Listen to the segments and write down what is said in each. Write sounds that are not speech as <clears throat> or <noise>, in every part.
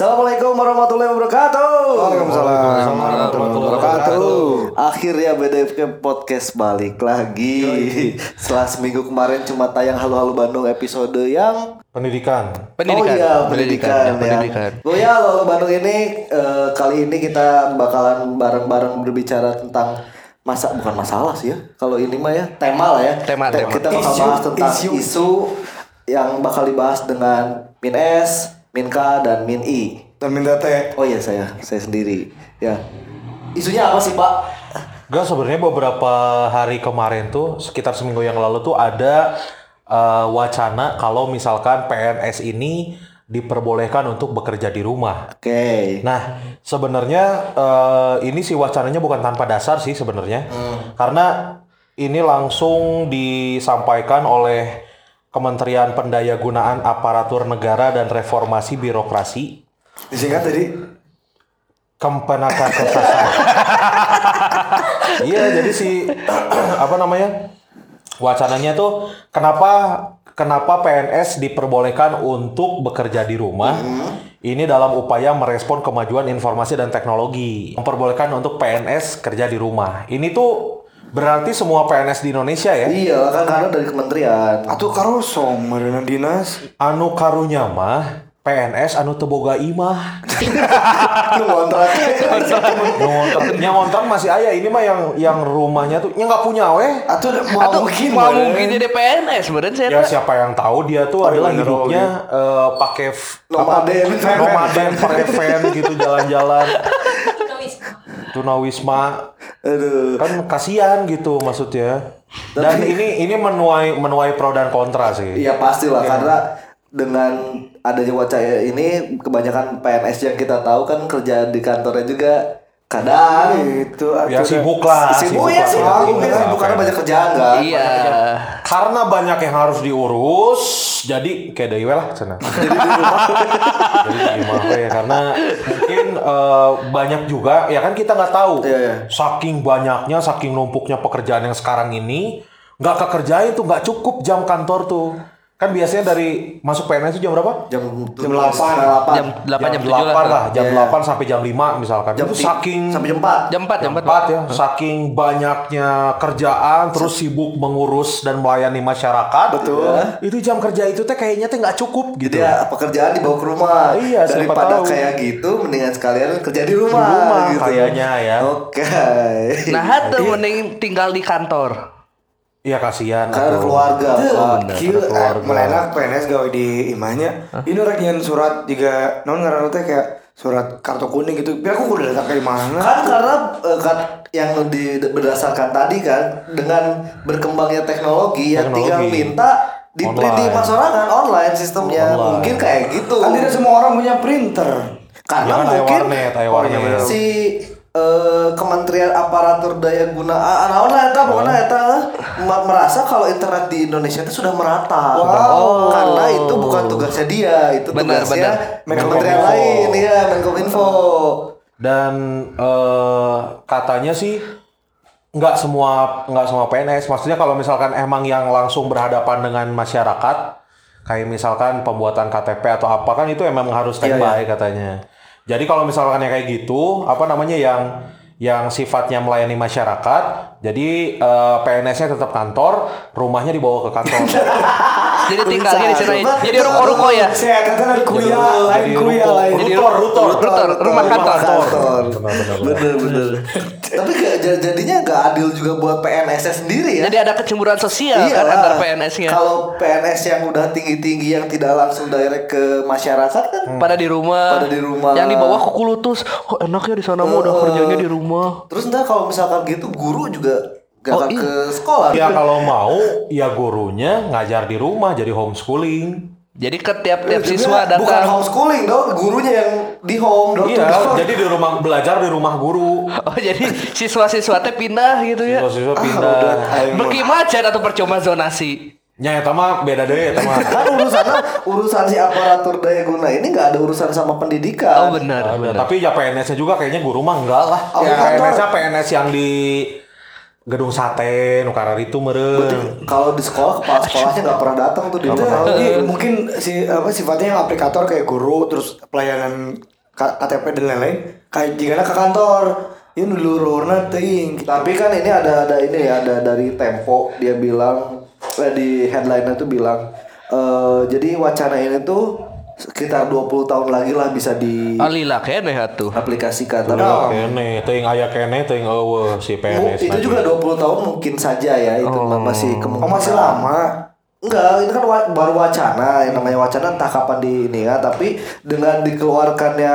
Assalamualaikum warahmatullahi wabarakatuh. Waalaikumsalam warahmatullahi wabarakatuh. Akhirnya BDFK Podcast balik lagi. Setelah seminggu kemarin cuma tayang Halo Bandung episode yang Pendidikan. Oh Pendidikan. iya, pendidikan, yang ya. pendidikan. Oh ya, Halo Halo Bandung ini eh, kali ini kita bakalan bareng-bareng berbicara tentang masa bukan masalah sih ya. Kalau ini mah ya tema lah ya. Tema, Te- tema. Kita bakal Isu, bahas tentang isu. isu yang bakal dibahas dengan Min S, Min K dan Min I. Dan teh. Oh iya saya, saya sendiri. Ya. Isunya apa sih Pak? Gak sebenarnya beberapa hari kemarin tuh sekitar seminggu yang lalu tuh ada eh, wacana kalau misalkan PNS ini diperbolehkan untuk bekerja di rumah. Oke. Nah, sebenarnya eh, ini sih wacananya bukan tanpa dasar sih sebenarnya. Karena ini langsung disampaikan oleh Kementerian Pendayagunaan Aparatur Negara dan Reformasi Birokrasi Disingkat tadi. Kemenaka Kesasa. Iya, jadi si <clears throat> apa namanya? Wacananya tuh kenapa kenapa PNS diperbolehkan untuk bekerja di rumah? Ini dalam upaya merespon kemajuan informasi dan teknologi. Memperbolehkan untuk PNS kerja di rumah. Ini tuh berarti semua PNS di Indonesia ya. Iya kan karena dari kementerian. Atuh karosong marina dinas. Anu karunya mah PNS anu teboga imah. <laughs> Ngontrak. Ngontrak, yang ngontrak masih ayah ini mah yang yang rumahnya tuh yang nggak punya weh. Atau mau Atau mungkin mau meren. mungkin jadi PNS bener saya Ya siapa yang tahu dia tuh adalah hidupnya eh, pakai Nomaden. apa, nomaden pakai van gitu jalan-jalan tunawisma Aduh. kan kasihan gitu maksudnya. Dan ini ini menuai menuai pro dan kontra sih. Iya pastilah karena dengan adanya wacana ini kebanyakan PNS yang kita tahu kan kerja di kantornya juga kadang Itu ya sibuk lah sibuk ya sibuk, lah. sibuk, ya, sibuk karena banyak kerjaan kan. Iya. karena banyak yang harus diurus jadi kayak dewe lah sana <laughs> jadi di rumah we. karena mungkin eh, banyak juga ya kan kita nggak tahu Iya, iya. saking banyaknya saking numpuknya pekerjaan yang sekarang ini nggak kekerjain tuh nggak cukup jam kantor tuh kan biasanya dari masuk PNS itu jam berapa Jam Jam 8 Jam 8 jam 7 8 lah. lah jam Iya. 8 sampai jam 5 misalkan Jam itu saking sampai jam 4. Jam 4, jam 4. Empat ya, saking banyaknya kerjaan, terus sibuk mengurus dan melayani masyarakat. Betul. Itu jam kerja itu teh kayaknya teh nggak cukup gitu. Ya pekerjaan dibawa ke rumah. Iya, Daripada tahu. kayak gitu mendingan sekalian kerja di rumah, Di rumah, gitu. kayaknya ya. Oke. Nah, hate mending tinggal di kantor. Iya kasihan. Karena ada keluarga. Keluarga. eh, melenak PNS gawe di imahnya. Ini rek nyeun surat juga non ngaranna teh kayak surat kartu kuning gitu. Biar aku udah datang dari mana? Kan karena eh, kan yang di, berdasarkan tadi kan dengan berkembangnya teknologi, yang Teknologi. tinggal minta di print di Online. pasaran online sistemnya Online. mungkin kayak gitu. Kan tidak semua orang punya printer. Karena mungkin warnet, aya Oh, iya, warnet. si eh, Kementerian Aparatur Daya Guna ah, naon lah eta pokoknya eta ma- merasa kalau internet di Indonesia itu sudah merata. Wow. Karena itu bukan tugasnya dia, itu Benar, tugasnya benar. Kementerian lain, ya Menkominfo. Dan eh, katanya sih nggak semua nggak semua PNS. Maksudnya kalau misalkan emang yang langsung berhadapan dengan masyarakat, kayak misalkan pembuatan KTP atau apa kan itu emang harus Iya, standby katanya. Jadi kalau misalkan yang kayak gitu, apa namanya yang yang sifatnya melayani masyarakat, jadi eh, PNS-nya tetap kantor, rumahnya dibawa ke kantor. <laughs> Jadi tinggalnya di sana. Jadi ruko-ruko ya. Saya kata lain kuliah, lain kuliah ruko- lain. Jadi rutor, rutor, rutor, rumah kantor. Kantor. Benar, benar, benar. Bener bener. Tapi kayak j- jadinya nggak adil juga buat PNS sendiri ya. Jadi ada kecemburuan sosial Iya kan antar PNS-nya. Kalau PNS yang udah tinggi-tinggi yang tidak langsung direct ke masyarakat kan Pada di rumah. Pada di rumah. Yang di bawah kuku lutus. Oh, enaknya di sana mah udah kerjanya di rumah. Terus ntar kalau misalkan gitu guru juga gak Oh, iya. ke sekolah. Ya kalau mau, ya gurunya ngajar di rumah jadi homeschooling. Jadi ke tiap-tiap siswa Bukan datang. homeschooling dong, gurunya yang di home. to Iya, door. <laughs> jadi di rumah belajar di rumah guru. Oh jadi siswa-siswa teh pindah gitu ya. Siswa-siswa Ah, pindah. ayo. Beki macan atau percuma zonasi. Ya, eta mah beda deh, eta mah. kan urusannya urusan si aparatur daya guna ini nggak ada urusan sama pendidikan. Oh benar, benar. Tapi ya PNS-nya juga kayaknya guru mah enggak lah. Oh, ya. PNS-nya PNS yang di gedung sate nu karar itu meureun. Kalau di sekolah kepala sekolahnya nggak pernah datang tuh di Nah, jadi mungkin si apa sifatnya yang aplikator kayak guru terus pelayanan KTP dan lain-lain kayak jika ke kantor. Ini lururna teuing. Tapi kan ini ada ada ini ya ada dari Tempo dia bilang eh, di headline itu bilang eh jadi wacana ini tuh sekitar 20 tahun lagi lah bisa Alila kene atuh. diaplikasikan. Tapi Udah kene, teuing aya kene teuing eueuh si PNS. itu juga 20 tahun mungkin saja ya itu masih oh kemungkinan. masih lama Enggak, ini kan wa- baru wacana, yang namanya wacana entah kapan di ini ya, tapi dengan dikeluarkannya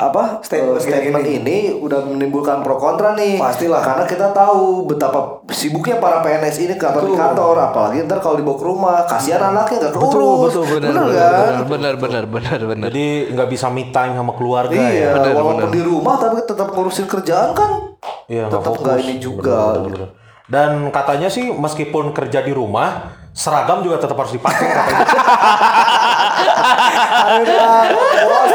apa Statement eh, statement kayak ini udah menimbulkan pro kontra nih. Pastilah. Karena kita tahu betapa sibuknya para PNS ini kantor di kantor, apalagi ntar kalau dibawa ke rumah, kasihan anaknya nggak Betul, keurus. betul, benar, Bener benar, kan? benar, benar, benar, benar. Jadi nggak bisa me time sama keluarga Iya, ya. benar, walaupun benar. di rumah tapi tetap ngurusin kerjaan kan. Iya, tetap nggak ini juga. Bener, bener, bener. Dan katanya sih meskipun kerja di rumah, seragam juga tetap harus dipakai katanya. <laughs>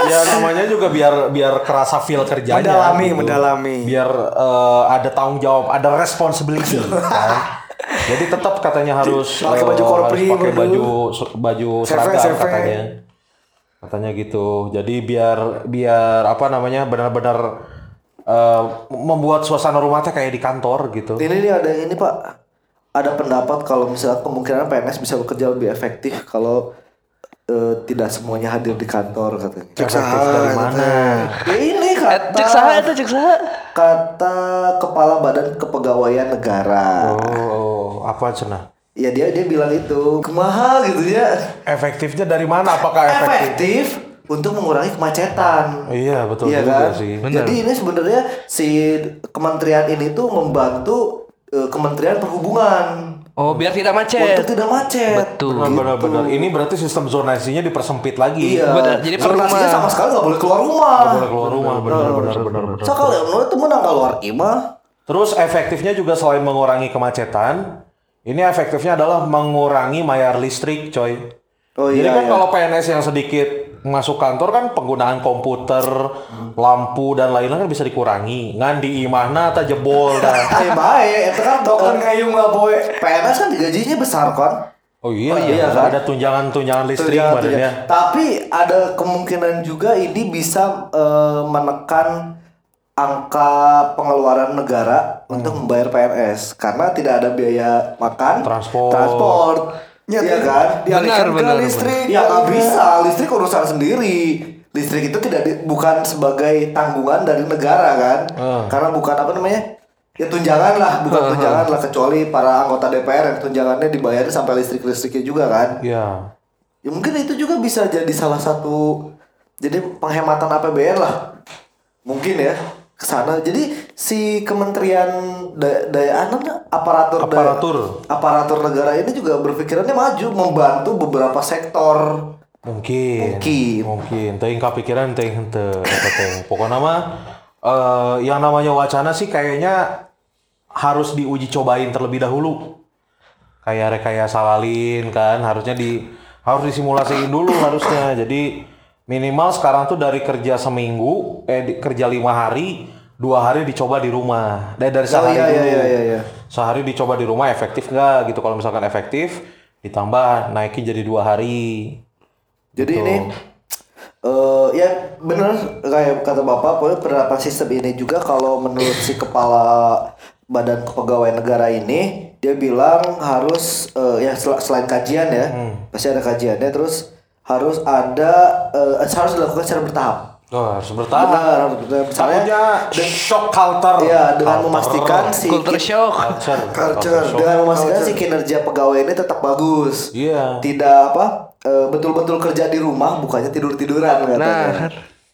ya namanya juga biar biar kerasa feel kerjanya. Mendalami, gitu. mendalami. Biar eh, ada tanggung jawab, ada responsibility <laughs> kan. Jadi tetap katanya harus Pakai baju eh, korpri, harus pakai baju baju seragam katanya. Katanya gitu. Jadi biar biar apa namanya benar-benar eh, membuat suasana rumahnya kayak di kantor gitu. Ini nih ada ini Pak, ada pendapat kalau misalnya kemungkinan PNS bisa bekerja lebih efektif kalau eh, tidak semuanya hadir di kantor katanya. Efektif dari mana? Ya ini Eh, kata Cek saha itu cek saha? kata kepala badan kepegawaian negara. Oh, apa cenah? Ya dia dia bilang itu kemahal gitu ya. Efektifnya dari mana? Apakah efektif? Efektif untuk mengurangi kemacetan. Iya, betul Iya juga kan? sih. Jadi ini sebenarnya si kementerian ini tuh membantu eh, Kementerian Perhubungan Oh, biar tidak macet. untuk tidak macet. Betul. Benar-benar. Ini berarti sistem zonasinya dipersempit lagi. Iya. Benar, jadi Zonasinya rumah. sama sekali nggak boleh keluar rumah. Nggak boleh keluar rumah, benar-benar benar-benar. So kalau yang itu menang keluar imah. Terus efektifnya juga selain mengurangi kemacetan, ini efektifnya adalah mengurangi bayar listrik, coy. Oh Jadi iya. kan iya. kalau PNS yang sedikit masuk kantor kan penggunaan komputer, lampu dan lain-lain kan bisa dikurangi. Ngan di imahna atau jebol dah. <laughs> Eh baik, itu kan token ngayung lah boy PNS kan gajinya besar kan. Oh iya, Oh iya, kan? ada tunjangan-tunjangan listrik Tunjangan- badannya. tunjangan. Tapi ada kemungkinan juga ini bisa eh, menekan angka pengeluaran negara untuk membayar PNS karena tidak ada biaya makan, Transport. transport. Ya, Iya kan? dialihkan Benar, ke benar, listrik Ya nggak bisa, listrik urusan sendiri. Listrik itu tidak di- bukan sebagai tanggungan dari negara kan, Hmm. karena bukan apa namanya ya tunjangan lah, bukan tunjangan lah kecuali para anggota DPR yang tunjangannya dibayar sampai listrik listriknya juga kan. Iya. Ya mungkin itu juga bisa jadi salah satu jadi penghematan APBN lah. Mungkin ya ke sana. Jadi si Kementerian Daya, Daya Anak aparatur daya- Aparatur. aparatur negara ini juga berpikirannya maju membantu beberapa sektor. Mungkin. Mungkin. Mungkin. Teuing kapikiran teuing henteu eta teh. Pokoknya mah eh, yang namanya wacana sih kayaknya harus diuji cobain terlebih dahulu. Kayak rekayasa lalin kan harusnya di harus disimulasiin dulu harusnya. Jadi minimal sekarang tuh dari kerja seminggu eh kerja lima hari dua hari dicoba di rumah. Dari dari sehari iya, iya, dulu. iya, iya, iya. Sehari dicoba di rumah efektif nggak gitu. Kalau misalkan efektif ditambah naikin jadi dua hari. Jadi ini eh ya benar kayak kata Bapak, pokoknya penerapan sistem ini juga kalau menurut si kepala Badan Kepegawaian Negara ini dia bilang harus eh, ya sel- selain kajian ya, pasti ada kajiannya terus harus ada eh, harus dilakukan secara bertahap. Oh, harus bertahan. Benar, harus bertahap. Misalnya Takutnya shock culture. ya dengan Culture. memastikan si Culture shock. culture. Culture. shock. dengan memastikan si kinerja pegawai ini tetap bagus. Iya. Tidak apa eh, betul-betul kerja di rumah bukannya tidur-tiduran katanya. Nah,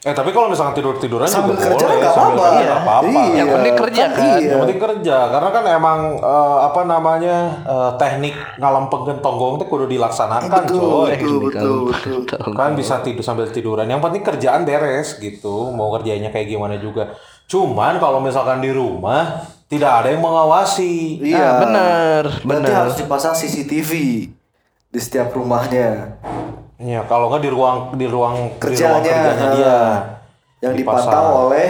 Eh tapi kalau misalkan tidur tiduran sambil juga kerja boleh, nggak sambil apa-apa. kerja nggak apa-apa. Iya. Yang penting kerja kan. Iya. Yang penting kerja karena kan emang eh, apa namanya eh, teknik ngalampengkeun tonggong itu kudu dilaksanakan Betul, coy. betul, betul, betul. Kan bisa tidur sambil tiduran. Yang penting kerjaan beres gitu. Mau kerjanya kayak gimana juga. Cuman kalau misalkan di rumah tidak ada yang mengawasi. Iya. Ah, benar, Berarti benar. harus dipasang CCTV di setiap rumahnya Ya, kalau nggak di ruang di ruang Kerjanya, di ruang kerjanya dia. yang dipantau oleh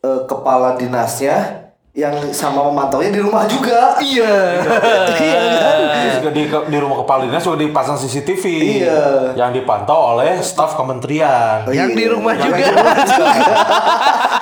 eh, kepala dinasnya yang sama memantaunya di rumah juga. Iya. <laughs> Iya kan? Juga di, di rumah kepala dinas juga dipasang CCTV Iya. yang dipantau oleh staf kementerian. Yang di rumah Yang juga. di rumah juga.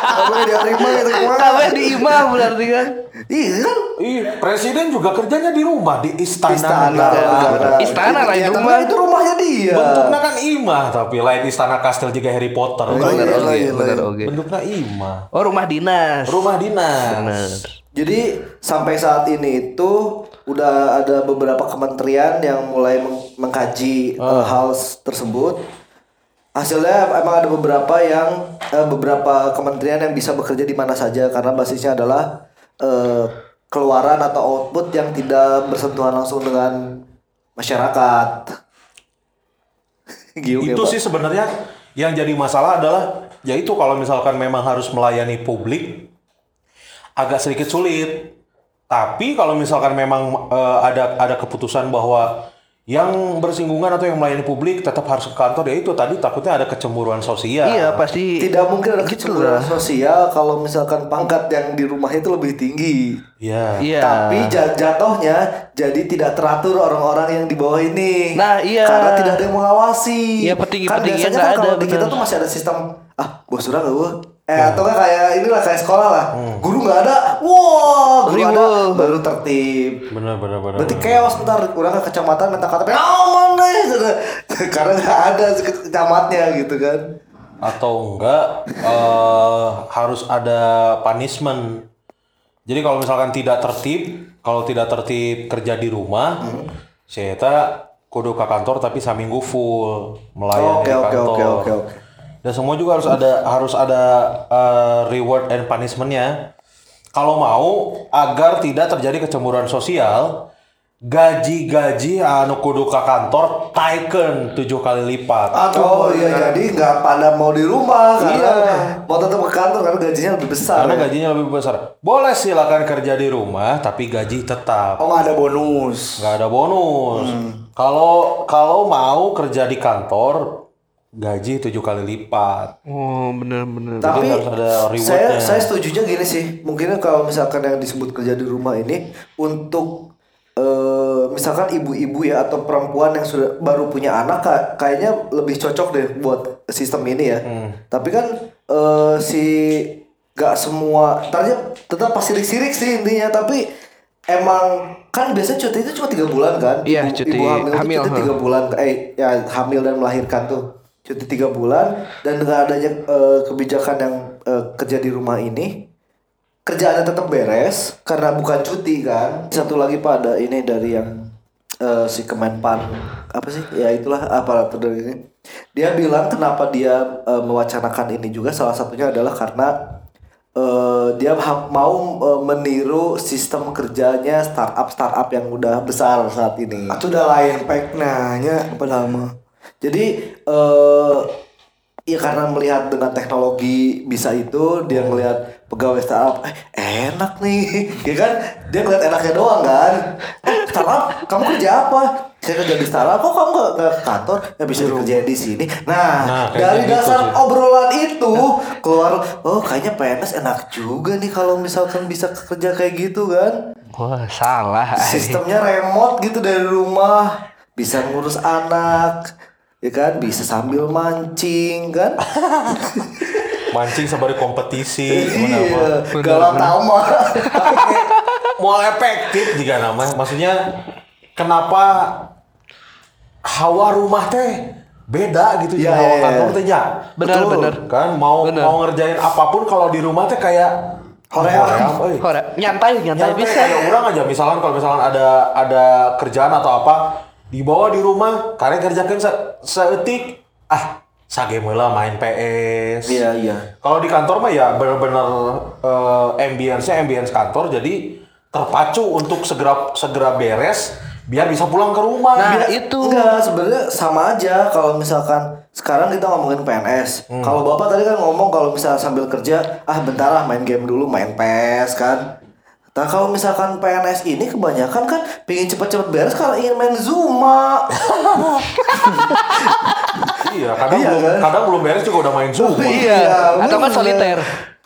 Kamu diterima itu ke mana? Sampai di imam berarti kan. Iya kan? Ih, presiden juga kerjanya di rumah di istana. Istana negara. negara. Istana Iya, tapi rumah. Itu rumahnya dia. Bentuknya kan imah tapi lain istana kastil juga Harry Potter. Oh, Bener iya, oke, iya, bener iya. oke. Bentuknya imah. Oh rumah dinas. Rumah dinas. Bener. Jadi sampai saat ini itu udah ada beberapa kementerian yang mulai meng- mengkaji eh, hal tersebut. Hasilnya emang ada beberapa yang eh, beberapa kementerian yang bisa bekerja di mana saja karena basisnya adalah eh, keluaran atau output yang tidak bersentuhan langsung dengan masyarakat. <laughs> Giung ya, itu sih sebenarnya yang jadi masalah adalah yaitu kalau misalkan memang harus melayani publik agak sedikit sulit. Tapi kalau misalkan memang eh, ada ada keputusan bahwa yang bersinggungan atau yang melayani publik tetap harus ke kantor ya itu tadi takutnya ada kecemburuan sosial. Iya pasti. Tidak mungkin ada Gitu kecemburuan lah. sosial kalau misalkan pangkat yang di rumah itu lebih tinggi. Iya. Iya. Tapi ja- jatuhnya jadi tidak teratur orang-orang yang di bawah ini. Nah, iya. Karena tidak ada yang mengawasi. Iya, petinggi- kan nggak kan kalau ada, di kita tuh masih ada sistem ah bos surah nggak Eh atau nggak kayak inilah kayak sekolah lah. Guru nggak ada. Wah, guru ada Riweuh. baru tertib. Benar benar benar. Berarti chaos ntar kurang ke kecamatan minta KTP oh mana ya?" <laughs> karena nggak ada kecamatnya gitu kan atau enggak eh, harus ada punishment. Jadi kalau misalkan tidak tertib, kalau tidak tertib kerja di rumah, saya kudu ke kantor tapi saminggu full melayani Oke, di oke, kantor. oke, oke, oke. Dan semua juga harus ada harus ada eh, reward and punishmentnya. Kalau mau agar tidak terjadi kecemburuan sosial, gaji-gaji anu kudu ke kantor taiken tujuh kali lipat. oh iya jadi nggak pada mau di rumah karena Iya. mau tetap ke kantor karena gajinya lebih besar Karena ya. gajinya lebih besar. Boleh silakan kerja di rumah, tapi gaji tetap. Oh nggak ada bonus. Nggak ada bonus. Kalau kalau mau kerja di kantor, gaji tujuh kali lipat. Oh bener-bener. Tapi harus ada saya rewardnya. saya setuju gini sih. Mungkin kalau misalkan yang disebut kerja di rumah ini untuk eh, misalkan ibu-ibu ya atau perempuan yang sudah baru punya anak ka- kayaknya lebih cocok deh buat sistem ini ya. Tapi kan eh, si gak semua tadinya tetap pasti sirik-sirik sih intinya tapi emang kan biasanya cuti itu cuma tiga bulan kan Iya, ibu, cuti ibu hamil, itu hamil, cuti huh. tiga bulan eh ya hamil dan melahirkan tuh cuti tiga bulan dan dengan adanya eh, kebijakan yang eh, kerja di rumah ini kerjaannya tetap beres karena bukan cuti kan. Satu lagi pak ada ini dari yang eh, si Kemenpan apa sih? Ya itulah aparatur dari ini. Dia bilang kenapa dia eh, mewacanakan ini juga salah satunya adalah karena eh, dia ha- mau eh, meniru sistem kerjanya startup startup yang udah besar saat ini. Itu udah lain nanya padahal mah. jadi eh ya karena melihat dengan teknologi bisa itu dia ngelihat pegawai startup eh enak nih. <laughs> Ya kan? Dia ngeliat enaknya doang kan? Eh, startup? Kamu kerja apa? Saya kerja di startup. Kok kamu nggak ke kantor? Ya bisa kerja di sini. Nah, Nah, dari gitu dasar sih. obrolan itu keluar oh kayaknya PNS enak juga nih kalau misalkan bisa kerja kayak gitu kan? Wah salah. sistemnya remote gitu dari rumah bisa ngurus anak ya kan bisa sambil mancing kan <laughs> Mancing sebagai kompetisi, iya Tapi kayak <laughs> mau efektif juga nama. Maksudnya kenapa hawa rumah teh beda gitu ya, hawa iya, kantor iya. teh nya. Benar, Betul. benar. Kan mau Benar. mau ngerjain apa pun kalau di rumah teh kayak euy. Hore, nyantai, nyantai Nyantai bisa. kayak orang aja misalkan kalau misalkan ada ada kerjaan atau apa dibawa di rumah. Kalian kerjakan se seetik. Ah sage meula main PS iya iya. Kalau di kantor mah ya benar-benar eh, ambience ambience kantor. Jadi terpacu untuk segera segera beres biar bisa pulang ke rumah. Nah, Biar- itu. enggak sebenarnya sama aja. Kalau misalkan sekarang kita ngomongin PNS kalau bapak tadi kan ngomong kalau misalnya sambil kerja ah bentar lah main game dulu main PS kan Nah kalau misalkan PNS ini kebanyakan kan pingin cepet-cepet beres kalau ingin main Zuma. <laughs> iya kadang Iya, belum kan? kadang belum beres juga udah main zoom Iya, atau kan soliter.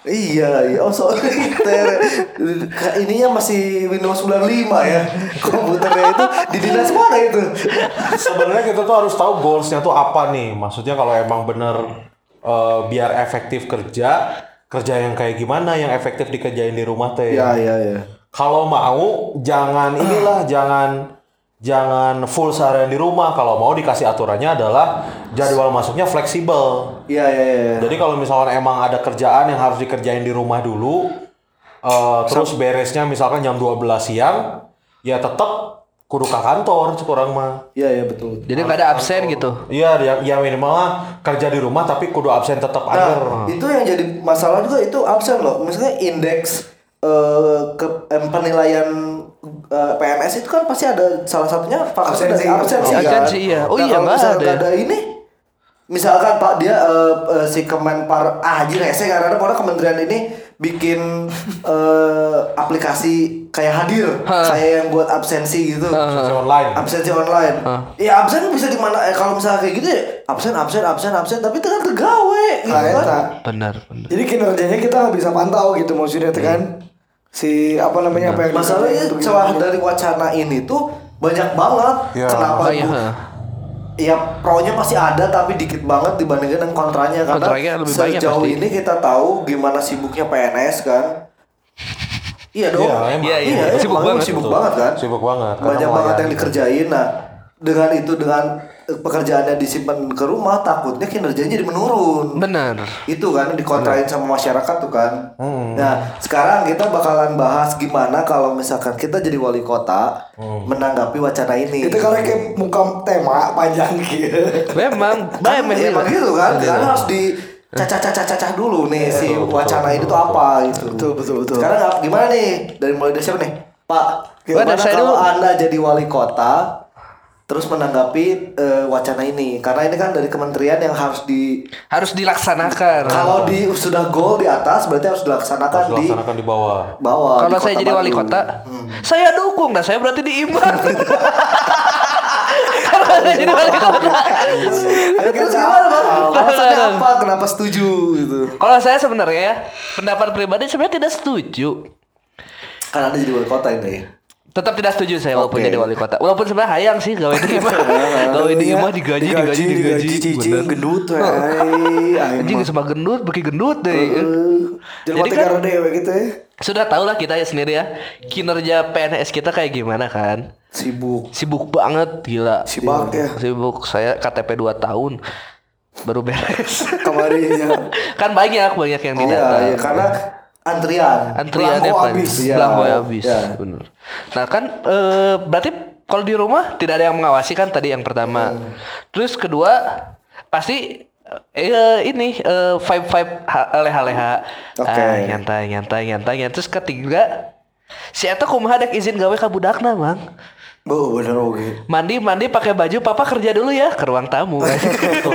Iya, iya. Oh, Ka- ininya masih Windows 95 ya. Komputernya itu di dinas mana itu? Sebenarnya kita tuh harus tahu goalsnya tuh apa nih. Maksudnya kalau emang bener eh, biar efektif kerja, kerja yang kayak gimana yang efektif dikerjain di rumah teh. Iya, iya, iya. Kalau mau jangan inilah jangan jangan full seharian di rumah. Kalau mau dikasih aturannya adalah jadwal masuknya fleksibel. Iya, iya, iya. Jadi kalau misalkan emang ada kerjaan yang harus dikerjain di rumah dulu, eh, terus beresnya misalkan jam 12 siang, ya tetap kudu ke kantor kurang mah. Iya, iya, betul. Jadi nggak ada absen gitu. Iya, ya, ya minimal lah kerja di rumah tapi kudu absen tetap Nah, ada. itu yang jadi masalah juga itu absen loh. Misalnya indeks eh, ke em, penilaian eh, PNS itu kan pasti ada salah satunya faktor Absensi. dari absensi kan. Absensi, iya. Oh iya, nggak misalnya ada nggak ya. ada ini misalkan Pak dia eh, eh, si Kemenpar ah anjir rese karena pokoknya kementerian ini bikin <laughs> eh, aplikasi kayak hadir kayak yang buat absensi gitu. Absensi online. Absensi online. Ya absen bisa di mana eh, kalau misalnya kayak gitu ya absen absen absen absen tapi itu kan kegawe gitu kan. Benar, benar. Jadi kinerjanya kita nggak bisa pantau gitu maksudnya tuh kan. Si apa namanya apa yang Masalahnya tuh celah dari wacana ini tuh banyak banget. Ya. Kenapa? Oh, iya. Bu- Ya pro-nya pasti ada tapi dikit banget dibandingkan dengan kontranya karena Kontranya lebih banyak sejauh pasti. ini kita tahu gimana sibuknya PNS kan. Iya dong. Iya. Iya, iya. Iya, Sibuk banget. Sibuk banget kan. Sibuk banget. Banyak banget yang dikerjain. Nah, dengan itu dengan pekerjaannya disimpan ke rumah takutnya kinerjanya jadi menurun Benar. itu kan dikontrain sama masyarakat tuh kan. Hmm. Nah sekarang kita bakalan bahas gimana kalau misalkan kita jadi wali kota Hmm. menanggapi wacana ini. Itu karena kayak muka tema panjang gitu. Memang, kan, baik emang gitu kan, karena harus di cacah-cacah dulu nih si Betul, wacana betul, ini tuh apa gitu. Betul, betul, betul. Sekarang gimana nih dari mulai dari siapa nih, Pak? Gimana kalau anda jadi wali kota terus menanggapi eh, wacana ini? Karena ini kan dari kementerian yang harus di Harus dilaksanakan. kalau di sudah goal di atas berarti harus dilaksanakan Harus di dilaksanakan di bawah. bawah. Kalau di saya jadi wali kota, saya dukung. Nah, saya berarti diimbang. <laughs> Kalau saya jadi wali kota. Gimana bang? <laughs> Alasannya apa? Kenapa setuju gitu? Kalau saya sebenarnya ya, pendapat pribadi sebenarnya tidak setuju. Kan anda jadi wali kota ini. Tetap tidak setuju saya walaupun jadi wali kota. Walaupun sebenarnya hayang sih gawe di imah. <laughs> gawe di imah digaji, digaji, digaji. cici Bener. gendut we. Anjing sama gendut, beki gendut deh. Jadi Jadi kan gitu ya. sudah tahu lah kita ya sendiri ya kinerja PNS kita kayak gimana kan. Sibuk. Sibuk banget gila. Sibuk ya. Sibuk saya KTP 2 tahun baru beres. Kemarinnya. <laughs> kan banyak banyak yang tidak Iya, tahu. iya, karena antrian. Antriannya habis. Iya. Belangko habis. Iya. Bener. Nah kan eh, berarti kalau di rumah tidak ada yang mengawasi kan tadi yang pertama. Hmm. Terus kedua pasti eh ini eh, vibe vibe leha leha. Oke. Ah, nyantai nyantai nyantai nyantai. Terus ketiga si eta kumaha dek izin gawe ka budakna mang. Bu, bener oke. Mandi mandi pakai baju papa kerja dulu ya ke ruang tamu. <laughs> Betul.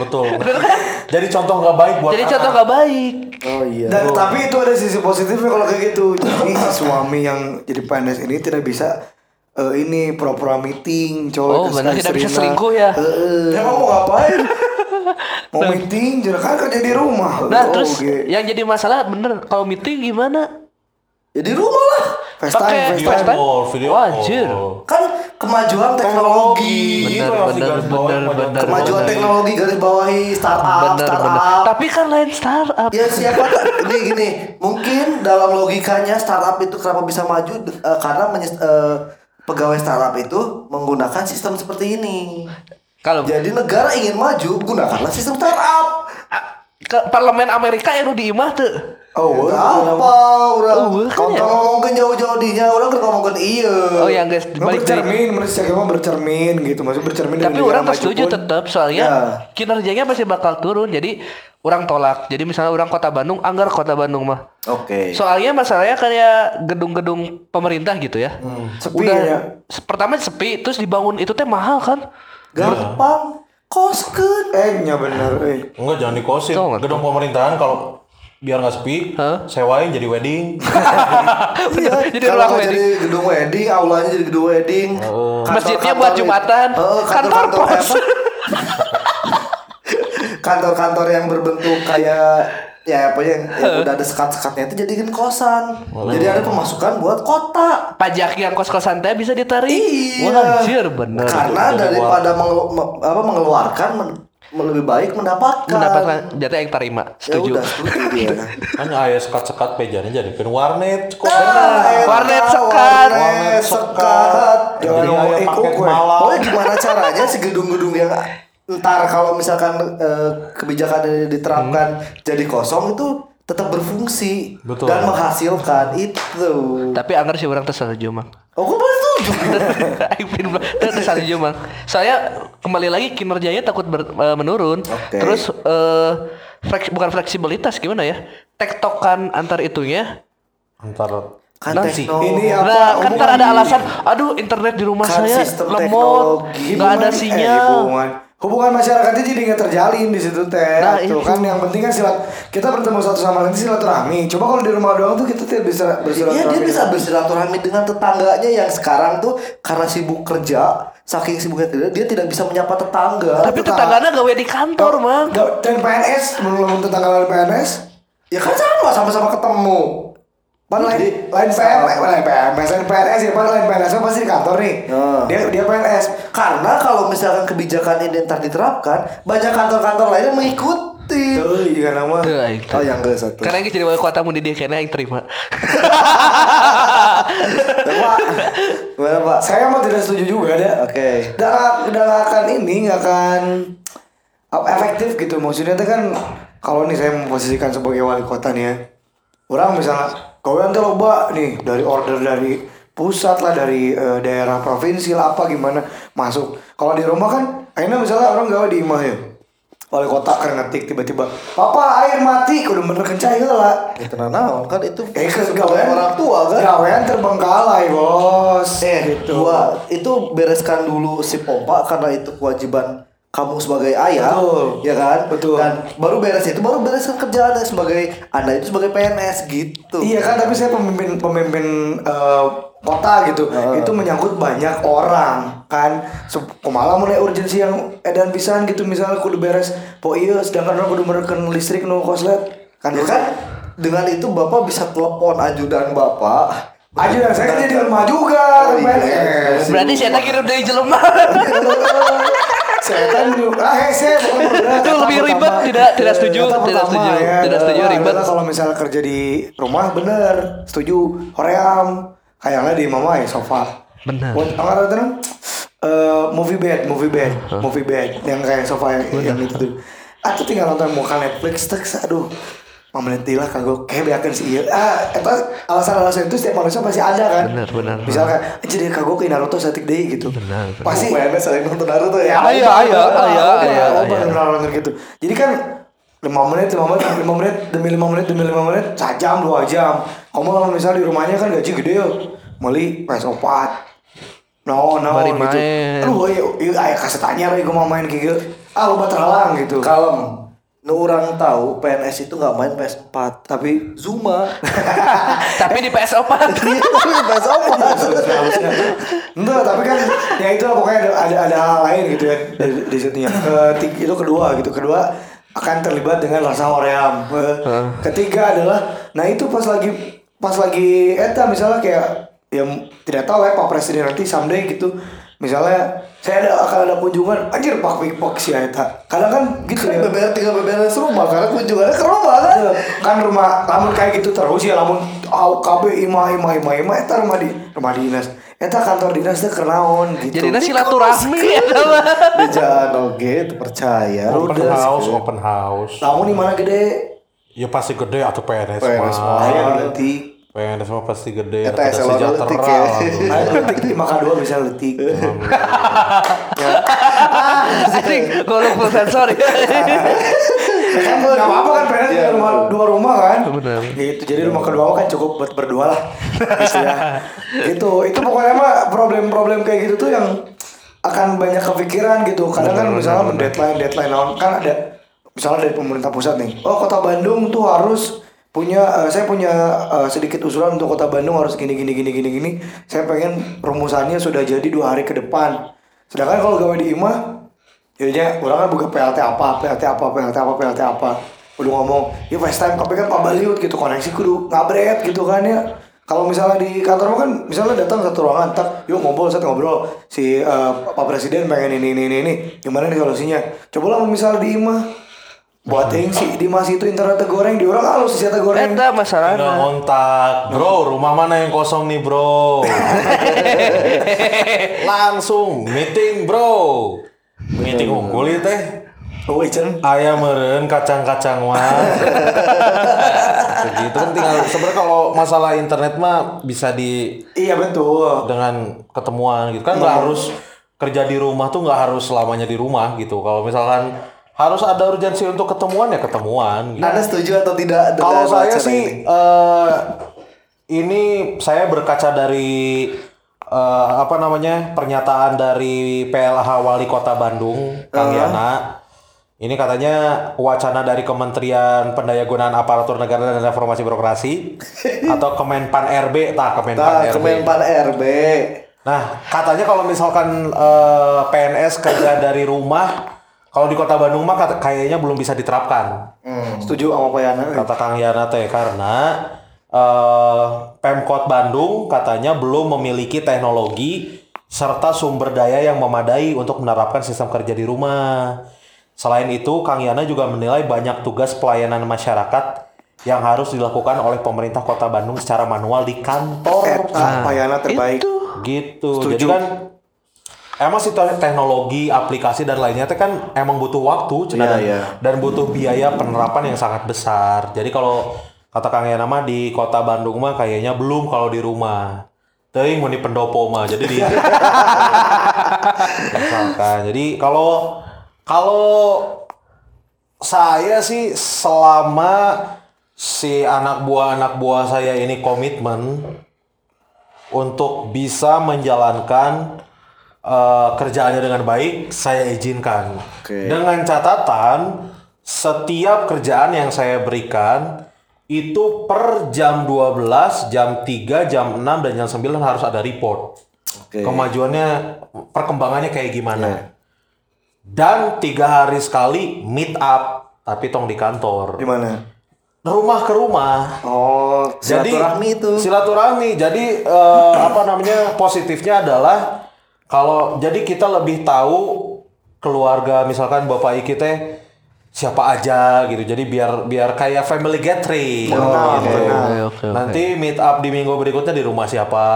Betul. <laughs> Jadi contoh nggak baik buat Jadi anak. contoh gak baik. Oh iya. Dan tapi itu ada sisi positifnya kalau kayak gitu. Jadi si suami yang jadi PNS ini tidak bisa eh, ini pura-pura meeting, coy. Oh, benar tidak bisa selingkuh ya. Heeh. Emang mau ngapain? <laughs> mau meeting, jadi kan kerja di rumah. Nah, Oh, terus oke. yang jadi masalah bener kalau meeting gimana? Ya di rumah lah. FaceTime, FaceTime. Video Wajir. Kan kemajuan teknologi. Bener, bener, bener, kemajuan bener. Kemajuan bener. teknologi garis bawahi startup, bener bener. startup. Tapi kan lain startup. Ya siapa tak ini gini, mungkin dalam logikanya startup itu kenapa bisa maju eh, karena menyes- eh, pegawai startup itu menggunakan sistem seperti ini. Kalau Jadi negara ingin maju gunakanlah sistem startup. Ke parlemen Amerika yang di imah tuh. Oh, Apa orang Oh, kan kalau ya? ngomongin jauh-jauh dinya orang kan ngomongin iya. Oh yang guys balik bercermin, menurut saya mah bercermin gitu, maksudnya bercermin tapi orang setuju tetap soalnya Ya. kinerjanya pasti bakal turun jadi orang tolak jadi misalnya orang kota Bandung anggar kota Bandung mah Oke. soalnya masalahnya kayak gedung-gedung pemerintah gitu ya Sepi udah ya. pertama sepi terus dibangun itu teh mahal kan Gampang koskeun. Eh, nya bener, eh. Enggak jangan dikosin. Gedung pemerintahan kalau biar nggak sepi, Hah? sewain jadi wedding. <laughs> Iya, Jadi kalau ruang wedding. jadi gedung wedding, aulanya jadi gedung wedding. Kantor- Masjidnya kantor- buat Jumatan, Heeh, kantor kantor-kantor pos. <laughs> kantor-kantor yang berbentuk kayak ya apa yang, yang <laughs> udah ada sekat-sekatnya itu jadikan kosan. Jadi ada pemasukan buat kota. Pajak yang kos-kosan teh bisa ditarik. Iya. Wah, anjir bener. Karena Jadi daripada mengelu- me- apa, mengeluarkan men- lebih baik mendapatkan. mendapatkan jatah yang terima. Ya Setuju. udah, setuju <laughs> dia. Kan aya sekat-sekat pejanya jadi warnet kok Ah, eta, Warnet sekat. Warnet sekat. Jadi Jangan ikut gue. malam. Pokoknya gimana caranya si gedung-gedung yang ntar kalau misalkan eh, kebijakan ini diterapkan jadi kosong itu tetap berfungsi Betul. dan menghasilkan itu. Tapi anggar sih orang tersetuju mang. Oh, gue setuju. <laughs> Tersetuju mang. Soalnya kembali lagi kinerjanya takut ber- eh, menurun. Oke. Terus eh fleks- bukan fleksibilitas gimana ya? Tektokan antar itunya. Antar Kan Nanti. teknologi. Ini apa, nah, kan ntar ada alasan, aduh internet di rumah Kan saya lemot, teknologi. nggak ada Hubungan- eh, sinyal. Hubungan masyarakatnya jadi nggak terjalin di situ teh Nah, tuh kan yang penting kan silat kita bertemu satu sama lain silaturahmi coba kalau di rumah doang tuh kita tidak bisa Iya bersilaturahmi dia bisa bersilaturahmi dengan tetangganya yang sekarang tuh karena sibuk kerja, saking sibuknya kerja dia tidak bisa menyapa tetangga. Tapi tetangganya gawe di kantor, mang. Dan PNS menurut tetangga lain PNS Ya kan sama, sama-sama ketemu. Pan lain lain PM, lain PM, lain PNS ya, pan lain PNS kan pasti di kantor nih. Nah. Dia dia PNS. Karena kalau misalkan kebijakan ini ntar diterapkan, banyak kantor-kantor lain yang mengikuti. Tuh, iya nama. Oh yang enggak satu. Karena yang jadi wali kota mau di dia kayaknya yang terima. <laughs> Pak, gimana Pak? Saya mah tidak setuju juga ada. Oke. Nggak nggak akan ini nggak akan efektif gitu. Maksudnya itu kan kalau nih saya memposisikan sebagai wali kota nih ya. Orang misalnya kawan tuh loba nih dari order dari pusat lah dari eh, daerah provinsi lah apa gimana masuk. Kalau di rumah kan akhirnya misalnya orang gawe di imah ya. Wali kota kan ngetik tiba-tiba, "Papa, air mati." Kudu bener kencai lah. Itu naon kan itu Eh, ke <laughs> gawean orang tua kan. Gawean terbengkalai, Bos. Eh, gitu. dua itu bereskan dulu si pompa karena itu kewajiban kamu sebagai ayah, Betul. ya kan? Betul. Dan baru beres itu baru bereskan kerjaan sebagai anda itu sebagai PNS gitu. Iya kan, tapi saya pemimpin pemimpin eh, kota gitu. Itu menyangkut banyak orang kan. Kumaha mulai urgensi yang edan pisan gitu misalnya kudu beres po iya sedangkan orang kudu merekan listrik nu koslet. Kan Ya kan? Dengan itu bapak bisa telepon ajudan bapak. Aja saya kerja di rumah juga Oh, kan iya. PNS. Berarti saya tak kirim dari jelema. <laughs> Saya kan juga ah hese berat. Itu lebih ribet, tidak- tidak setuju, Kata tidak setuju, ya, tidak setuju, ribet. Kalau misalnya kerja di rumah bener, setuju. Hoream, kayaknya di mama ya sofa. Bener. Buat apa itu Eh, movie bed, movie bed, movie bed yang kayak sofa yang, yang itu tuh. Atau tinggal nonton muka Netflix, teks, aduh, Mama lentilah kagok kayak beakeun sih ieu. Ah, eta alasan-alasan itu setiap manusia pasti ada kan. Bener, bener. Misalkan jadi kagok ke Naruto satik deui gitu. Bener, bener. Pasti PNS sering nonton Naruto ya. Aya, aya, Oh, aya. bener gitu. Jadi kan lima menit, lima menit, lima menit demi lima menit demi lima menit, sejam dua jam. Kamu kalau misalnya di rumahnya kan gaji gede ya, meli PS4. No, no, Bari gitu. main. Aduh, iya, iya, ayah kasih tanya lagi gue mau main kayak gitu. Ah, lu terhalang gitu. Kalem. Nu orang tahu PNS itu nggak main PS4, Tapi Zuma. <laughs> Tapi di PS4. Iya, tapi PS4. harusnya <laughs> enggak tapi kan ya itu pokoknya ada ada, ada hal lain gitu ya di, di situnya Keti- itu kedua gitu. Kedua akan terlibat dengan rasa hoream Eh, ketiga adalah nah itu pas lagi pas lagi eta misalnya kayak yang tidak tahu ya pak presiden nanti someday gitu. Misalnya saya ada akan ada kunjungan. Anjir pak pak pak si eta kadang kan gitu ya. BBR tinggal beberes rumah karena kunjungannya ke rumah kan. Iya, kan rumah lamun kayak gitu terus ya lamun au KB ima ima ima ima eta rumah di rumah dinas. Eta kantor dinas teh kernaon gitu. Jadi silaturahmi eta mah. Bejaan oge itu percaya. Open house, open house. lamun di mana gede? Ya pasti gede atau PNS, PNS mah. aya nu leutik PNS mah pasti gede. Eta ada eselon sejahtera. letik ya. aya leutik lima ka dua bisa leutik Anjing, <laughs> golok full sensor. kan nggak apa-apa kan PNS punya rumah dua rumah kan Bener. gitu jadi rumah kedua kan cukup buat berdua lah <laughs> gitu ya itu itu pokoknya mah problem-problem kayak gitu tuh yang akan banyak kepikiran gitu kadang kan misalnya deadline deadline kan ada misalnya dari pemerintah pusat nih oh kota Bandung tuh harus punya eh, saya punya eh, sedikit usulan untuk kota Bandung harus gini gini gini gini gini saya pengen rumusannya sudah jadi dua hari ke depan sedangkan kalau gawe di imah Jadinya orang kan buka PLT apa, PLT apa, PLT apa, PLT apa. Udah ngomong, ya FaceTime tapi kan Pak Baliut gitu, koneksi kudu ngabret gitu kan ya. Kalau misalnya di kantor kan misalnya datang satu ruangan, tak yuk ngobrol, saya ngobrol si eh, Pak Presiden pengen ini ini ini ini, gimana nih solusinya? Coba lah misalnya di imah buat yang si di mas itu internet goreng di orang halus si Eta goreng. Eta Tinggal masalahnya. ngontak, bro, rumah mana yang kosong nih, bro? <laughs> Langsung meeting, bro. Meeting unggul ya teh. Oh, Icen. Ayam meren kacang-kacang mah. Begitu <laughs> kan tinggal sebenarnya kalau masalah internet mah bisa di Iya betul. dengan ketemuan gitu kan nggak harus kerja di rumah tuh nggak harus selamanya di rumah gitu. Kalau misalkan harus ada urgensi untuk ketemuan ya ketemuan. Gitu. Anda setuju atau tidak Kalau saya sih ini? eh, ini saya berkaca dari eh, apa namanya pernyataan dari PLH Wali Kota Bandung Kang Yana. Ini katanya wacana dari Kementerian Pendayagunaan Aparatur Negara dan Reformasi Birokrasi <laughs> atau Kemenpan RB, tak Kemenpan Nah, RB. Kemenpan RB. Nah, katanya kalau misalkan eh, PNS kerja dari rumah, kalau di Kota Bandung mah kayaknya belum bisa diterapkan Setuju sama Pak Yana. kata Kang Yana teh karena eh, Pemkot Bandung katanya belum memiliki teknologi serta sumber daya yang memadai untuk menerapkan sistem kerja di rumah. Selain itu, Kang Yana juga menilai banyak tugas pelayanan masyarakat yang harus dilakukan oleh pemerintah Kota Bandung secara manual di kantor. Eta Pak Yana terbaik. Gitu. Setuju. Jadi kan emang sih te- teknologi, aplikasi dan lainnya teh kan emang butuh waktu cenah, Iya, dan, iya. dan butuh biaya penerapan yang sangat besar. Jadi kalau kata Kang Yana mah di Kota Bandung mah kayaknya belum kalau di rumah. Teuing mun di pendopo mah. Jadi di <laughs> misalkan. Jadi kalau kalau saya sih selama si anak buah anak buah saya ini komitmen untuk bisa menjalankan eh, kerjaannya dengan baik, saya izinkan. Oke. Dengan catatan setiap kerjaan yang saya berikan itu per jam 12, jam 3, jam 6 dan jam 9 harus ada report. Oke. Kemajuannya, perkembangannya kayak gimana. Dan tiga hari sekali meet up, tapi tong di kantor. Di mana? Rumah ke rumah. Oh, Jadi Silaturahmi itu. Silaturahmi. Jadi eh, apa namanya positifnya adalah kalau jadi kita lebih tahu keluarga misalkan bapak iki teh siapa aja gitu. Jadi biar biar kayak family gathering Benar, gitu. Oke, oke, oke. Nanti meet up di minggu berikutnya di rumah siapa?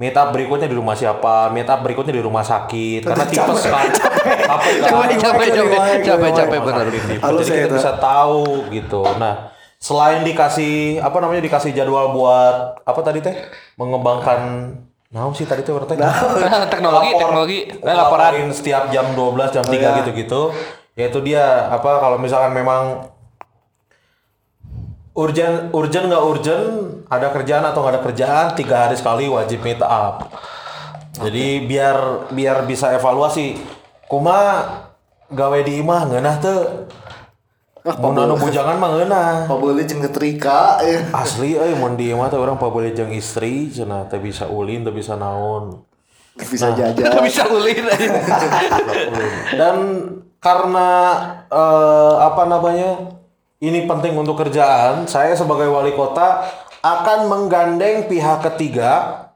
Meet up berikutnya di rumah siapa? Meet up berikutnya di rumah sakit. Karena tipes kan. Capek? Capek, capek, capek, capek, capek, benar. Jadi kita itu. bisa tahu gitu. Nah, selain dikasih apa namanya dikasih jadwal buat apa tadi teh mengembangkan Nah, sih tadi tuh berarti <laughs> teknologi, teknologi, eh, laporan. setiap jam 12 jam 3 iya. gitu-gitu. Yaitu dia apa kalau misalkan memang urgent urgent nggak urgent ada kerjaan atau nggak ada kerjaan tiga hari sekali wajib meet up jadi biar biar bisa evaluasi kuma gawe di imah ngeunah teu mun anu bujangan mah ngeunah Pak Beli jeung ngetrika ya. asli euy mun di imah teh urang pabeuli jeung istri cenah teh bisa ulin teh bisa naon Bisa Nah. jajan. Nggak bisa ulin <laughs> dan karena eh, apa namanya ini penting untuk kerjaan saya sebagai wali kota akan menggandeng pihak ketiga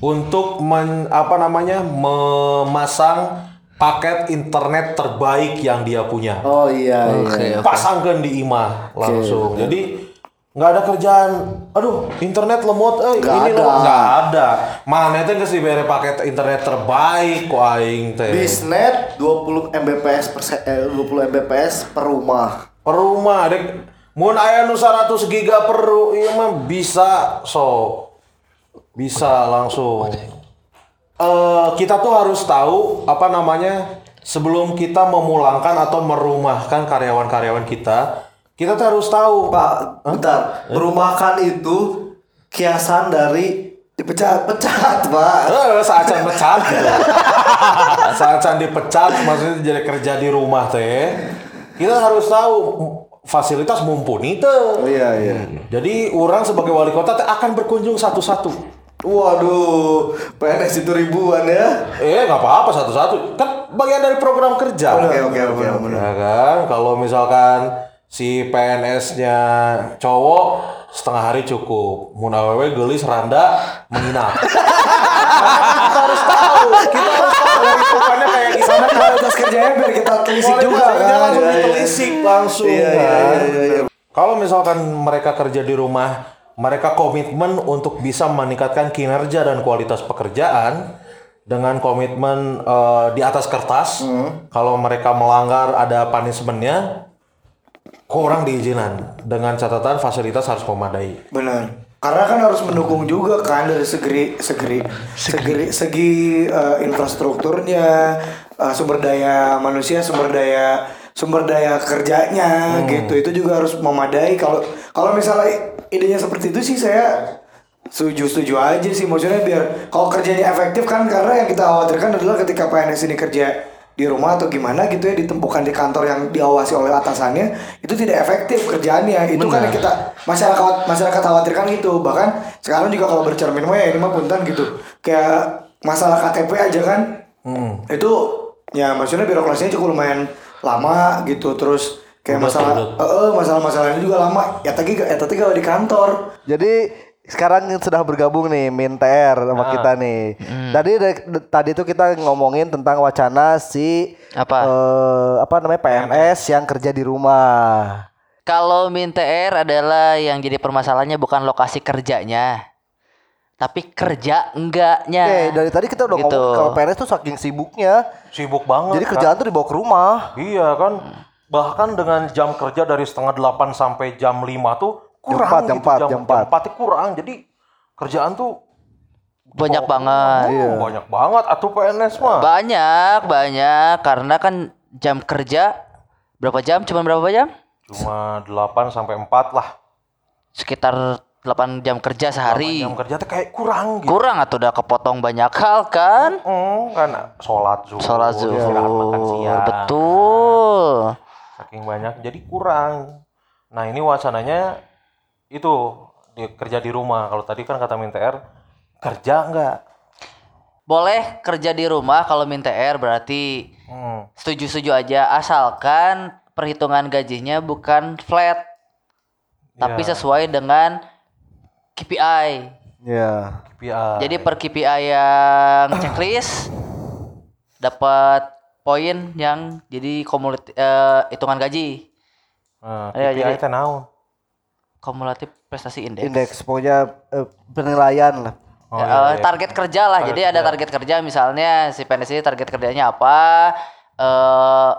untuk men, apa namanya memasang paket internet terbaik yang dia punya. Oh iya iya. Oke, oke. pasangkan di imah langsung. Jadi nggak ada kerjaan. Aduh internet lemot eh Nggak ini ada. lemot. Nggak ada. Mana teh geus dibere paket internet terbaik ku aing teh? Bisnet 20 Mbps per se- eh, 20 Mbps per rumah. per rumah dek. Mun aya nu 100 giga per ieu mah bisa so. Bisa langsung eh kita tuh harus tahu apa namanya sebelum kita memulangkan atau merumahkan karyawan-karyawan kita kita tuh harus tahu Pak, bentar. Merumahkan itu kiasan dari dipecat. pecat, Pak. Eh, pecat gitu. <laughs> saat dipecat maksudnya jadi kerja di rumah teh kita harus tahu fasilitas mumpuni tuh Oh iya iya. jadi orang sebagai wali kota teh akan berkunjung satu-satu Waduh, PNS itu ribuan ya. Eh nggak apa-apa satu-satu. Kan bagian dari program kerja. Oke oke oke. oke. Ya kan, kalau misalkan si PNS-nya cowok setengah hari cukup. Mun awewe geulis randa menginap. <laughs> kita harus tahu, kita harus tahu hitungannya kayak gimana. Kualitas kerjanya biar kita telisik juga kan. langsung Iya, iya. ditelisik langsung Iya, iya, kan. iya, iya. Kalau misalkan mereka kerja di rumah, mereka komitmen untuk bisa meningkatkan kinerja dan kualitas pekerjaan dengan komitmen eh, di atas kertas. Kalau mereka melanggar ada punishmentnya, kurang diizinan dengan catatan fasilitas harus memadai. Benar. Karena kan harus mendukung juga kan dari segi segi segi segi eh, infrastrukturnya, eh, sumber daya manusia, sumber daya sumber daya kerjanya gitu. Itu juga harus memadai. Kalau kalau misalnya idenya seperti itu sih saya setuju setuju aja sih. Maksudnya biar kalau kerjanya efektif kan karena yang kita khawatirkan adalah ketika PNS ini kerja di rumah atau gimana gitu ya ditempuhkan di kantor yang diawasi oleh atasannya itu tidak efektif kerjaannya. Itu kan yang kita masyarakat masyarakat khawatirkan itu bahkan sekarang juga kalau bercermin mah ya ini mah punten gitu. Kayak masalah KTP aja kan. Itu ya maksudnya birokrasinya cukup lumayan lama gitu terus kayak Udah, masalah udah. eh, eh, masalah-masalahnya juga lama ya tadi ya tadi kalau di kantor Jadi sekarang sudah bergabung nih Minter sama kita nih. Tadi dari- tadi itu kita ngomongin tentang wacana si Apa? eh, apa namanya PNS yang kerja di rumah. Kalau Min TR adalah yang jadi permasalahannya bukan lokasi kerjanya. Tapi kerja enggaknya. Oke, dari tadi kita udah Gitu. ngomong kalau PNS tuh saking sibuknya. Sibuk banget. Jadi kan? kerjaan tuh dibawa ke rumah. Iya kan. Bahkan dengan jam kerja dari setengah delapan sampai jam 5 tuh kurang Jam empat, jam gitu. empat, jam, jam empat. jam 4 itu kurang. Jadi kerjaan tuh Banyak oh, banget. oh, banyak banget atuh PNS mah. Banyak, banyak karena kan jam kerja berapa jam? Cuma berapa jam? Cuma 8 sampai 4 lah. Sekitar 8 jam kerja sehari. Jam kerja tuh kayak kurang gitu. Kurang atau udah kepotong banyak hal kan? Hmm, kan sholat zuhur, Sholat istirahat makan zuhur. siang. Betul. Saking banyak jadi kurang. Nah, ini wacananya itu di, kerja di rumah. Kalau tadi kan kata Minter kerja enggak? Boleh kerja di rumah kalau min TR berarti Hmm. setuju-setuju aja asalkan perhitungan gajinya bukan flat tapi Iya. sesuai dengan KPI. Ya. KPI. Jadi per KPI yang checklist dapat poin yang jadi kumulatif eh, hitungan gaji. Nah, Iya, KPI jadi- teh naon? Kumulatif prestasi indeks. Indeks pokoknya eh, penilaian lah. Oh, Ya, iya, eh, iya. target kerja lah. Jadi ada target kerja misalnya si PNS ini target kerjanya apa? Eh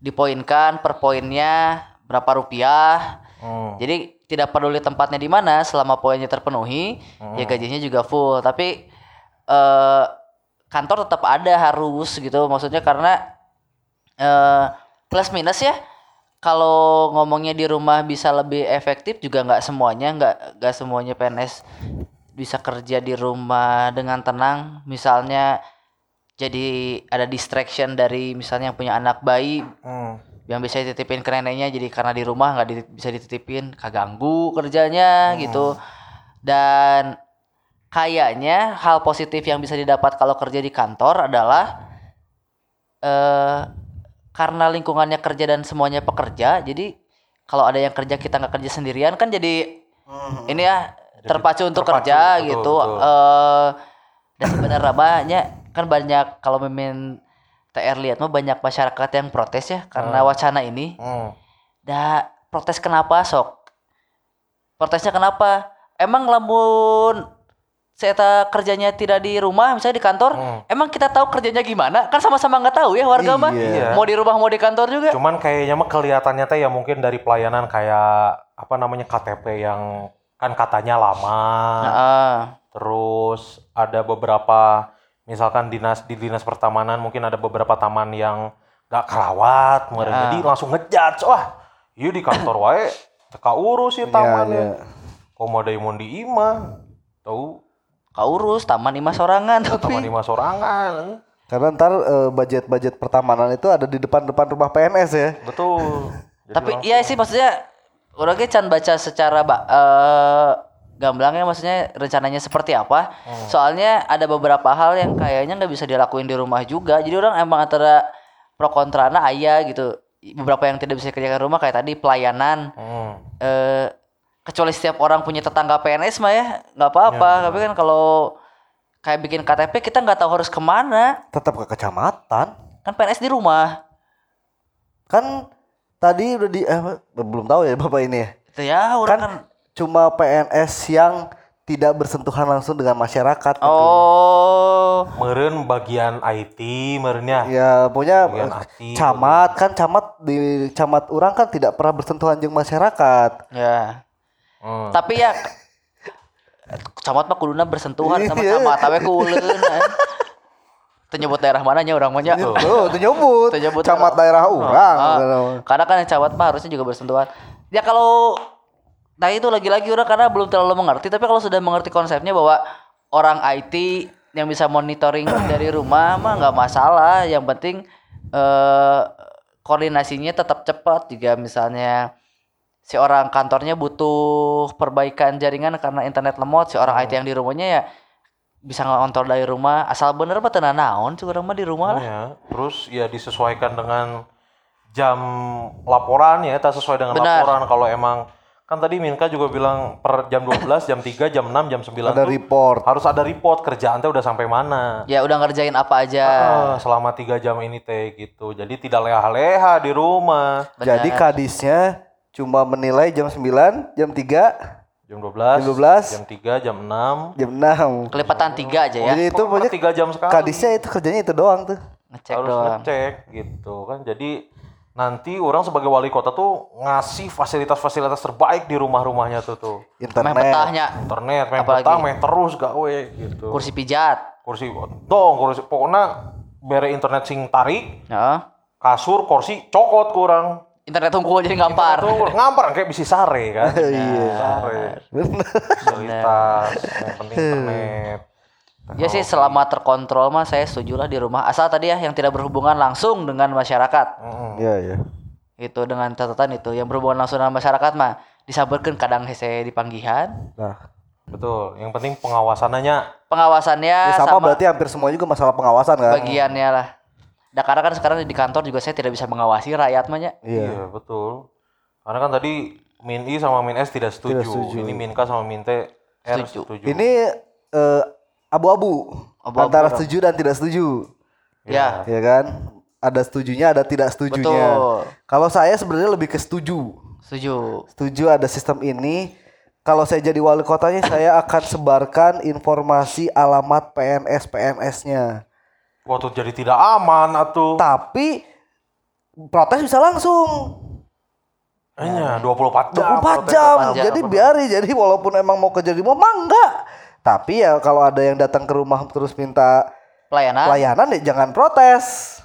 dipoinkan per poinnya berapa rupiah. Hmm. Jadi tidak peduli tempatnya di mana selama poinnya terpenuhi, ya gajinya juga full. Tapi eh kantor tetap ada harus gitu. Maksudnya karena eh plus minus ya. Kalau ngomongnya di rumah bisa lebih efektif juga nggak semuanya, nggak nggak semuanya PNS bisa kerja di rumah dengan tenang. Misalnya jadi ada distraction dari misalnya yang punya anak bayi Hmm. Yang bisa dititipin ke neneknya jadi karena di rumah nggak di- bisa dititipin kaganggu kerjanya gitu. Dan kayaknya hal positif yang bisa didapat kalau kerja di kantor adalah eh karena lingkungannya kerja dan semuanya pekerja jadi kalau ada yang kerja kita nggak kerja sendirian kan jadi ini ya terpacu untuk terpacu, kerja betul, gitu. betul. eh dan sebenarnya banyak kan banyak kalau mimin TR lihat mah banyak masyarakat yang protes ya karena wacana ini. Hmm. Da protes kenapa sok? Protesnya kenapa? Emang lamun saya kerjanya tidak di rumah misalnya di kantor, emang kita tahu kerjanya gimana? Kan sama-sama nggak tahu ya warga mah. Iya. Mau di rumah mau di kantor juga. Cuman kayaknya mah kelihatannya teh ya mungkin dari pelayanan kayak apa namanya KTP yang kan katanya lama. Heeh. Terus ada beberapa misalkan dinas di dinas pertamanan mungkin ada beberapa taman yang gak kerawat, meureun. Ah. jadi langsung ngejudge wah, iya di kantor <coughs> wae teka urus Iya, sih tamannya. Komo deui mun di imah. Tahu Kaurus taman lima sorangan taman tapi lima sorangan. Karena ntar eh, budget-budget pertamanan itu ada di depan-depan rumah PNS ya. Betul. <laughs> Tapi iya sih maksudnya orangnya can baca secara eh gamblangnya maksudnya rencananya seperti apa. Soalnya ada beberapa hal yang kayaknya nggak bisa dilakuin di rumah juga. Jadi orang emang antara pro kontrana ayah gitu. Beberapa yang tidak bisa dikerjakan di rumah kayak tadi pelayanan. Hmm. eh kecuali setiap orang punya tetangga PNS mah ya nggak apa-apa. Tapi kan kalau kayak bikin KTP kita nggak tahu harus ke mana. Tetap ke kecamatan. Kan PNS di rumah. Kan tadi udah di eh, belum tahu ya Bapak ini ya. Itu ya orang Kan kan, cuma PNS yang tidak bersentuhan langsung dengan masyarakat gitu. Oh, Meren bagian IT, merennya. Ya punya Bagian eh, camat kan camat di camat orang kan tidak pernah bersentuhan dengan masyarakat. ya. Hmm. Tapi ya camat mah kuduna bersentuhan sama Iya. camat tapi kuleun. eh. Teu nyebut daerah mananya orang mah nya. Oh, itu nyebut. Itu nyebut camat daerah. daerah orang. Ah, karena kan yang camat mah harusnya juga bersentuhan. Ya kalau nah itu lagi-lagi orang karena belum terlalu mengerti tapi kalau sudah mengerti konsepnya bahwa orang IT yang bisa monitoring <clears throat> dari rumah mah nggak masalah. Yang penting eh koordinasinya tetap cepat juga misalnya si orang kantornya butuh perbaikan jaringan karena internet lemot si orang IT yang di rumahnya ya bisa ngontor dari rumah asal bener mah tenan naon cuy orang mah di rumah lah Ya, terus ya disesuaikan dengan jam laporan ya, tak sesuai dengan Benar. laporan kalau emang kan tadi Minka juga bilang per jam 12, jam 3, jam 6, jam 9 Ada report. harus ada report kerjaan teh udah sampai mana. ya udah ngerjain apa aja Ah, selama tiga jam ini teh gitu. Jadi tidak leha-leha di rumah. Benar. Jadi kadisnya cuma menilai jam 9, jam 3, Jam 12, Jam 12. jam 3, jam 6. jam 6. kelipatan tiga aja ya Jadi itu pokoknya tiga jam sekali. kadisnya itu kerjanya itu doang tuh. ngecek harus doang ngecek gitu kan. Jadi nanti orang sebagai wali kota tuh ngasih fasilitas-fasilitas terbaik di rumah-rumahnya tuh tuh. main Internet. petahnya. Internet main Apalagi? petang main terus gawe gitu. Kursi pijat. Kursi dong kursi pokoknya bere internet sing tarik ya. kasur kursi cokot kurang. Internet unggul jadi ngampar. Tuh, ngampar kayak bisa sare kan. <laughs> Iya. sare. Fasilitas yang penting <laughs> internet ya sih selama terkontrol mah saya setuju lah di rumah. Asal tadi ya yang tidak berhubungan langsung dengan masyarakat. Iya, iya. itu dengan catatan itu. Yang berhubungan langsung dengan masyarakat mah disabarkan kadang hese dipanggihan Nah, betul. Yang penting pengawasannya pengawasannya ya sama, sama, berarti hampir semua juga masalah pengawasan kan? bagiannya lah. Nah karena kan sekarang di kantor juga saya tidak bisa mengawasi rakyat mah nya. Iya. betul. Karena kan tadi Min I sama Min S tidak setuju, Tidak setuju. ini Min K sama Min T R Setuju. setuju, Ini eh, abu-abu Abu-abu antara dong. setuju dan tidak setuju. ya Ya kan? Ada setujunya, ada tidak setujunya. Betul. Kalau saya sebenarnya lebih ke setuju. setuju Setuju ada sistem ini. Kalau saya jadi wali kotanya, saya akan sebarkan informasi alamat PNS PNS-nya. waktu jadi tidak aman atuh Tapi protes bisa langsung. hanya 24 jam 24 protes jam. 24 jam. Jadi biarin. Jadi walaupun emang mau kerja di mah enggak. Tapi ya kalau ada yang datang ke rumah terus minta pelayanan pelayanan ya jangan protes.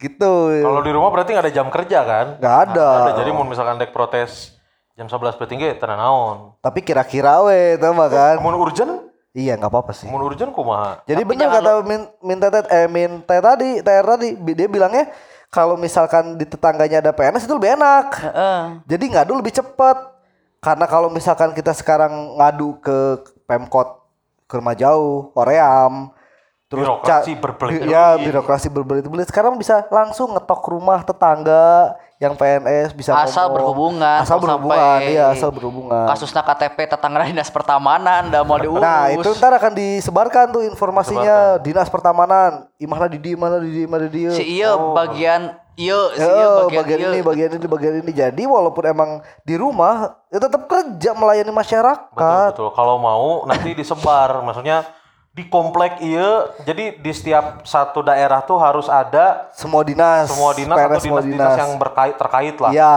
Gitu. Kalau di rumah berarti nggak ada jam kerja kan? Nggak ada. Nggak ada. Jadi mau misalkan dek protes jam 11 petinggi tenan naon. Tapi kira-kira we, tau mah kan? Mun urgent, Iya nggak apa-apa sih. mun urgent kumaha? Jadi Tapi kata min, min tetet eh min teh tadi, TR tadi dia bilangnya kalau misalkan di tetangganya ada PNS itu lebih enak. Heeh. Jadi ngadu lebih cepat. Karena kalau misalkan kita sekarang ngadu ke Pemkot ke rumah jauh, Koream, Birokrasi ca- berbelit-belit. Ya, birokrasi berbelit-belit. Sekarang bisa langsung ngetok rumah tetangga yang PNS bisa Asal ngomong. berhubungan, Asal berhubungan, sampai iya, asal berhubungan. kasusnya KTP tetangga dinas pertamanan udah mau diurus Nah itu ntar akan disebarkan tuh informasinya dinas pertamanan, imahna di di mana di di mana di si iya bagian iya Ya, iya bagian, bagian, iya ini, bagian ini, bagian ini. Jadi walaupun emang di rumah, ya tetap kerja melayani Betul masyarakat. betul. Kalau mau nanti disebar, maksudnya di komplek iya. Jadi di setiap satu daerah tuh harus ada Semua dinas, semua dinas PNS atau semua dinas-dinas yang berkait terkait lah. Ya,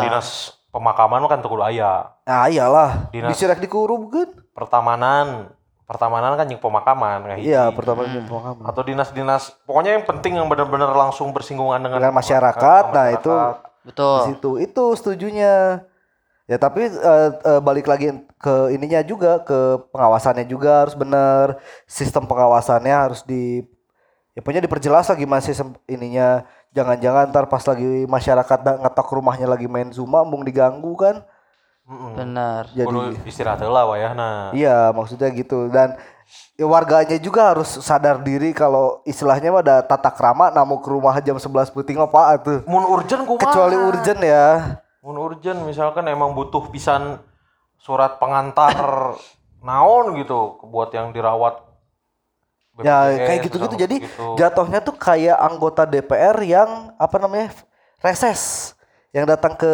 Dinas pemakaman kan tuh kudu aya. nah iyalah. Dinas. Disirek dikurum kan? Pertamanan, pertamanan kan yang pemakaman kayak Iya, hiji. pertama hmm. pemakaman. atau dinas-dinas pokoknya yang penting yang benar-benar langsung bersinggungan dengan, Dengan masyarakat, nah masyarakat. itu betul di situ itu setujunya ya tapi eh, eh, balik lagi ke ininya juga ke pengawasannya juga harus benar sistem pengawasannya harus di ya punya diperjelas lagi masih ininya jangan-jangan ntar pas lagi masyarakat ngetok rumahnya lagi main zuma mung diganggu kan Bener. Jadi Kudu istirahat heula wayahna. iya maksudnya gitu dan ya warganya juga harus sadar diri kalau istilahnya mah ada tata krama namu ke rumah jam 11 puting apa tuh. Mun urgent kumaha? Kecuali urgent ya. Mun urgent misalkan emang butuh pisan surat pengantar <laughs> naon gitu buat yang dirawat. Ya BPJS, kayak gitu-gitu jadi gitu. jatuhnya tuh kayak anggota DPR yang apa namanya reses yang datang ke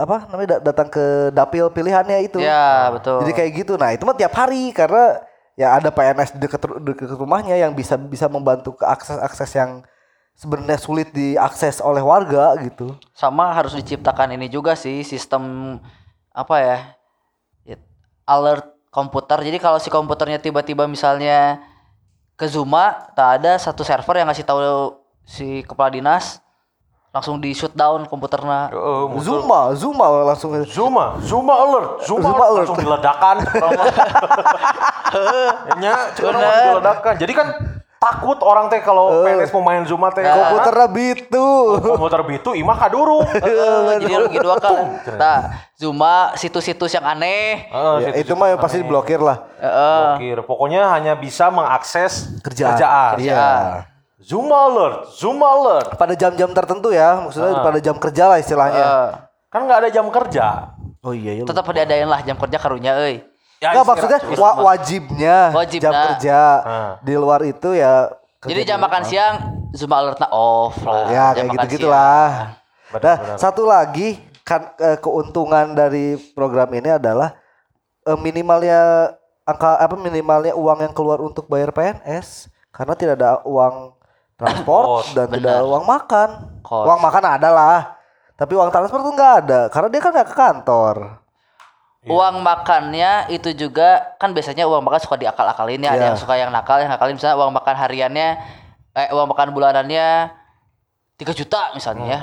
apa namanya da- datang ke dapil pilihannya itu. Ya, betul. Jadi kayak gitu. Nah, itu mah tiap hari karena ya ada PNS di dekat dekat rumahnya yang bisa bisa membantu ke akses-akses yang sebenarnya sulit diakses oleh warga gitu. sama harus diciptakan ini juga sih sistem apa ya alert komputer jadi kalau si komputernya tiba-tiba misalnya ke Zuma tak ada satu server yang ngasih tahu si kepala dinas langsung di shutdown komputernya Heeh, muncul. Zuma, Zuma langsung Zuma, Zuma alert, Zuma, Zuma alert. langsung diledakan. <laughs> Nya, cuma langsung diledakan. Jadi kan takut orang teh kalau PNS mau main Zuma teh. komputernya bitu. komputer bitu imah kadurung. Eh, jadi rugi dua kali nah Zuma situs-situs yang aneh Heeh, Ya, situ- itu mah yang pasti diblokir lah. blokir. Pokoknya hanya bisa mengakses Kerjaan. kerjaan. Iya. Zuma alert, Zuma alert. Pada jam-jam tertentu ya, maksudnya pada jam kerja lah istilahnya. Eh, Kan nggak ada jam kerja. oh iya iya. tetap diadain lah jam kerja karunya euy Ya, Enggak istirahat- maksudnya wa- wajibnya, Wajibna. jam kerja. Ah. Di luar itu ya kerja jadi di jam makan siang Zuma alertnya off lah Ya Jam kayak gitu gitulah. Benar, Nah, satu lagi kan eh, keuntungan dari program ini adalah eh, minimalnya angka apa minimalnya uang yang keluar untuk bayar PNS karena tidak ada uang transport dan tidak ada uang makan. Kos. Uang makan ada lah. Tapi uang transport tuh nggak ada karena dia kan nggak ke kantor. Uang makannya itu juga kan biasanya uang makan suka diakal-akalin ya. Ada Iya. yang suka yang nakal, yang nakalin misalnya uang makan hariannya eh uang makan bulanannya 3 juta misalnya ya.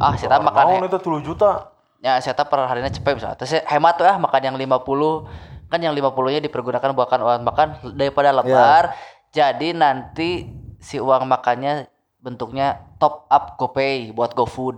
Ah, saya makan Naon itu 10 juta. ya saya per harinya cepet misalnya. Terus saya hemat tuh ya makan yang 50 kan yang 50-nya dipergunakan buat uang makan daripada lebar. Jadi nanti si uang makannya bentuknya top up GoPay buat GoFood.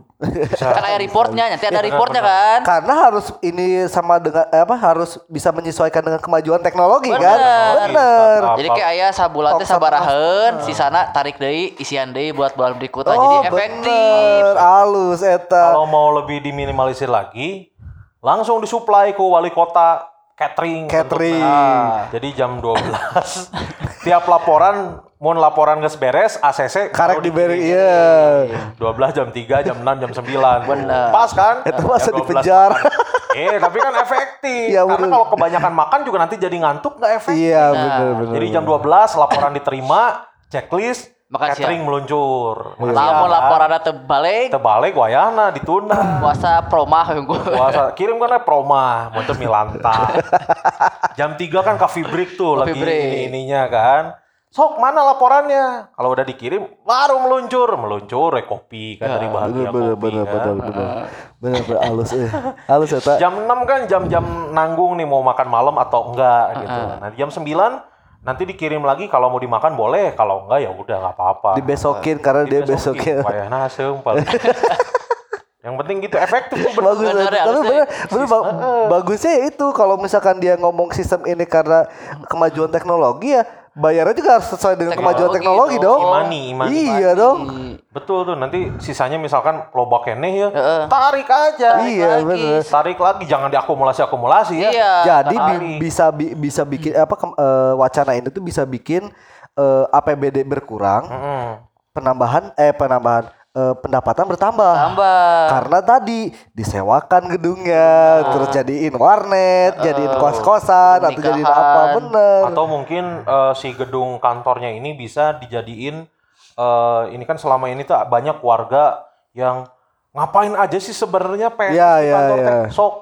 kan ada reportnya, nanti ada reportnya kan. Karena harus ini sama dengan eh, apa harus bisa menyesuaikan dengan kemajuan teknologi kan. Bener. Bener. Apa- Jadi kayak ayah sabulan teh Tong satu sabaraheun, sisana tarik deui, isian deui buat bulan berikutnya. Oh, Jadi efektif. bener. Halus eta. Kalau mau lebih diminimalisir lagi, langsung disuplai ke wali kota catering. Catering. bentuknya. Jadi jam 12 <laughs> tiap laporan mau laporan geus beres ACC Karek diberi dikirim. iya. 12 jam 3, jam 6, jam 9. Bener. Pas kan? Itu masa Jam 12 dipenjar. makan. Eh, tapi kan efektif. Iya, Karena kalau kebanyakan makan juga nanti jadi ngantuk nggak efektif. Iya bener bener. Jadi jam 12 laporan diterima, checklist, Makan catering siang. meluncur. Lamun laporanna teu balik, Terbalik wayana ditunda. puasa promah <laughs> yang. Puasa kirim kan proma, muncul milanta. <laughs> Jam 3 kan coffee break tuh lagi Coffee break. ini ininya kan. Sok mana laporannya? Kalau udah dikirim baru meluncur, meluncur eh, kopi kan dari bahagia bener bener kopi bener kan. bener bener bener bener halus eh halus eta. Jam 6 kan jam-jam nanggung nih mau makan malam atau enggak gitu. Nanti jam 9 nanti dikirim lagi kalau mau dimakan boleh, kalau enggak ya udah nggak apa-apa. Dibesokin karena dia besokin. Wayah nasem paling. <laughs> Yang penting gitu efektif bener. Bagus Bener ya, tapi bener, bener ba- bagusnya ya itu kalau misalkan dia ngomong sistem ini karena kemajuan teknologi ya bayarnya juga harus sesuai dengan kemajuan Teknologi teknologi dong. Imani, imani. Iya dong. Betul tuh nanti sisanya misalkan loba keneh ya, Heeh. tarik aja. Iya bener. Tarik lagi jangan diakumulasi-akumulasi ya. Iya. Jadi bi- bisa bi- bisa bikin apa eh, wacana ini tuh bisa bikin eh, APBD berkurang, Mm-mm. penambahan eh penambahan eh, pendapatan bertambah. Tambah. Karena tadi disewakan gedungnya, terus jadiin warnet, jadiin kos-kosan atau jadiin apa bener. Atau mungkin eh, si gedung kantornya ini bisa dijadiin eh, ini kan selama ini tuh banyak warga yang ngapain aja sih sebenarnya PNS Iya, di iya, kantor teh. Sok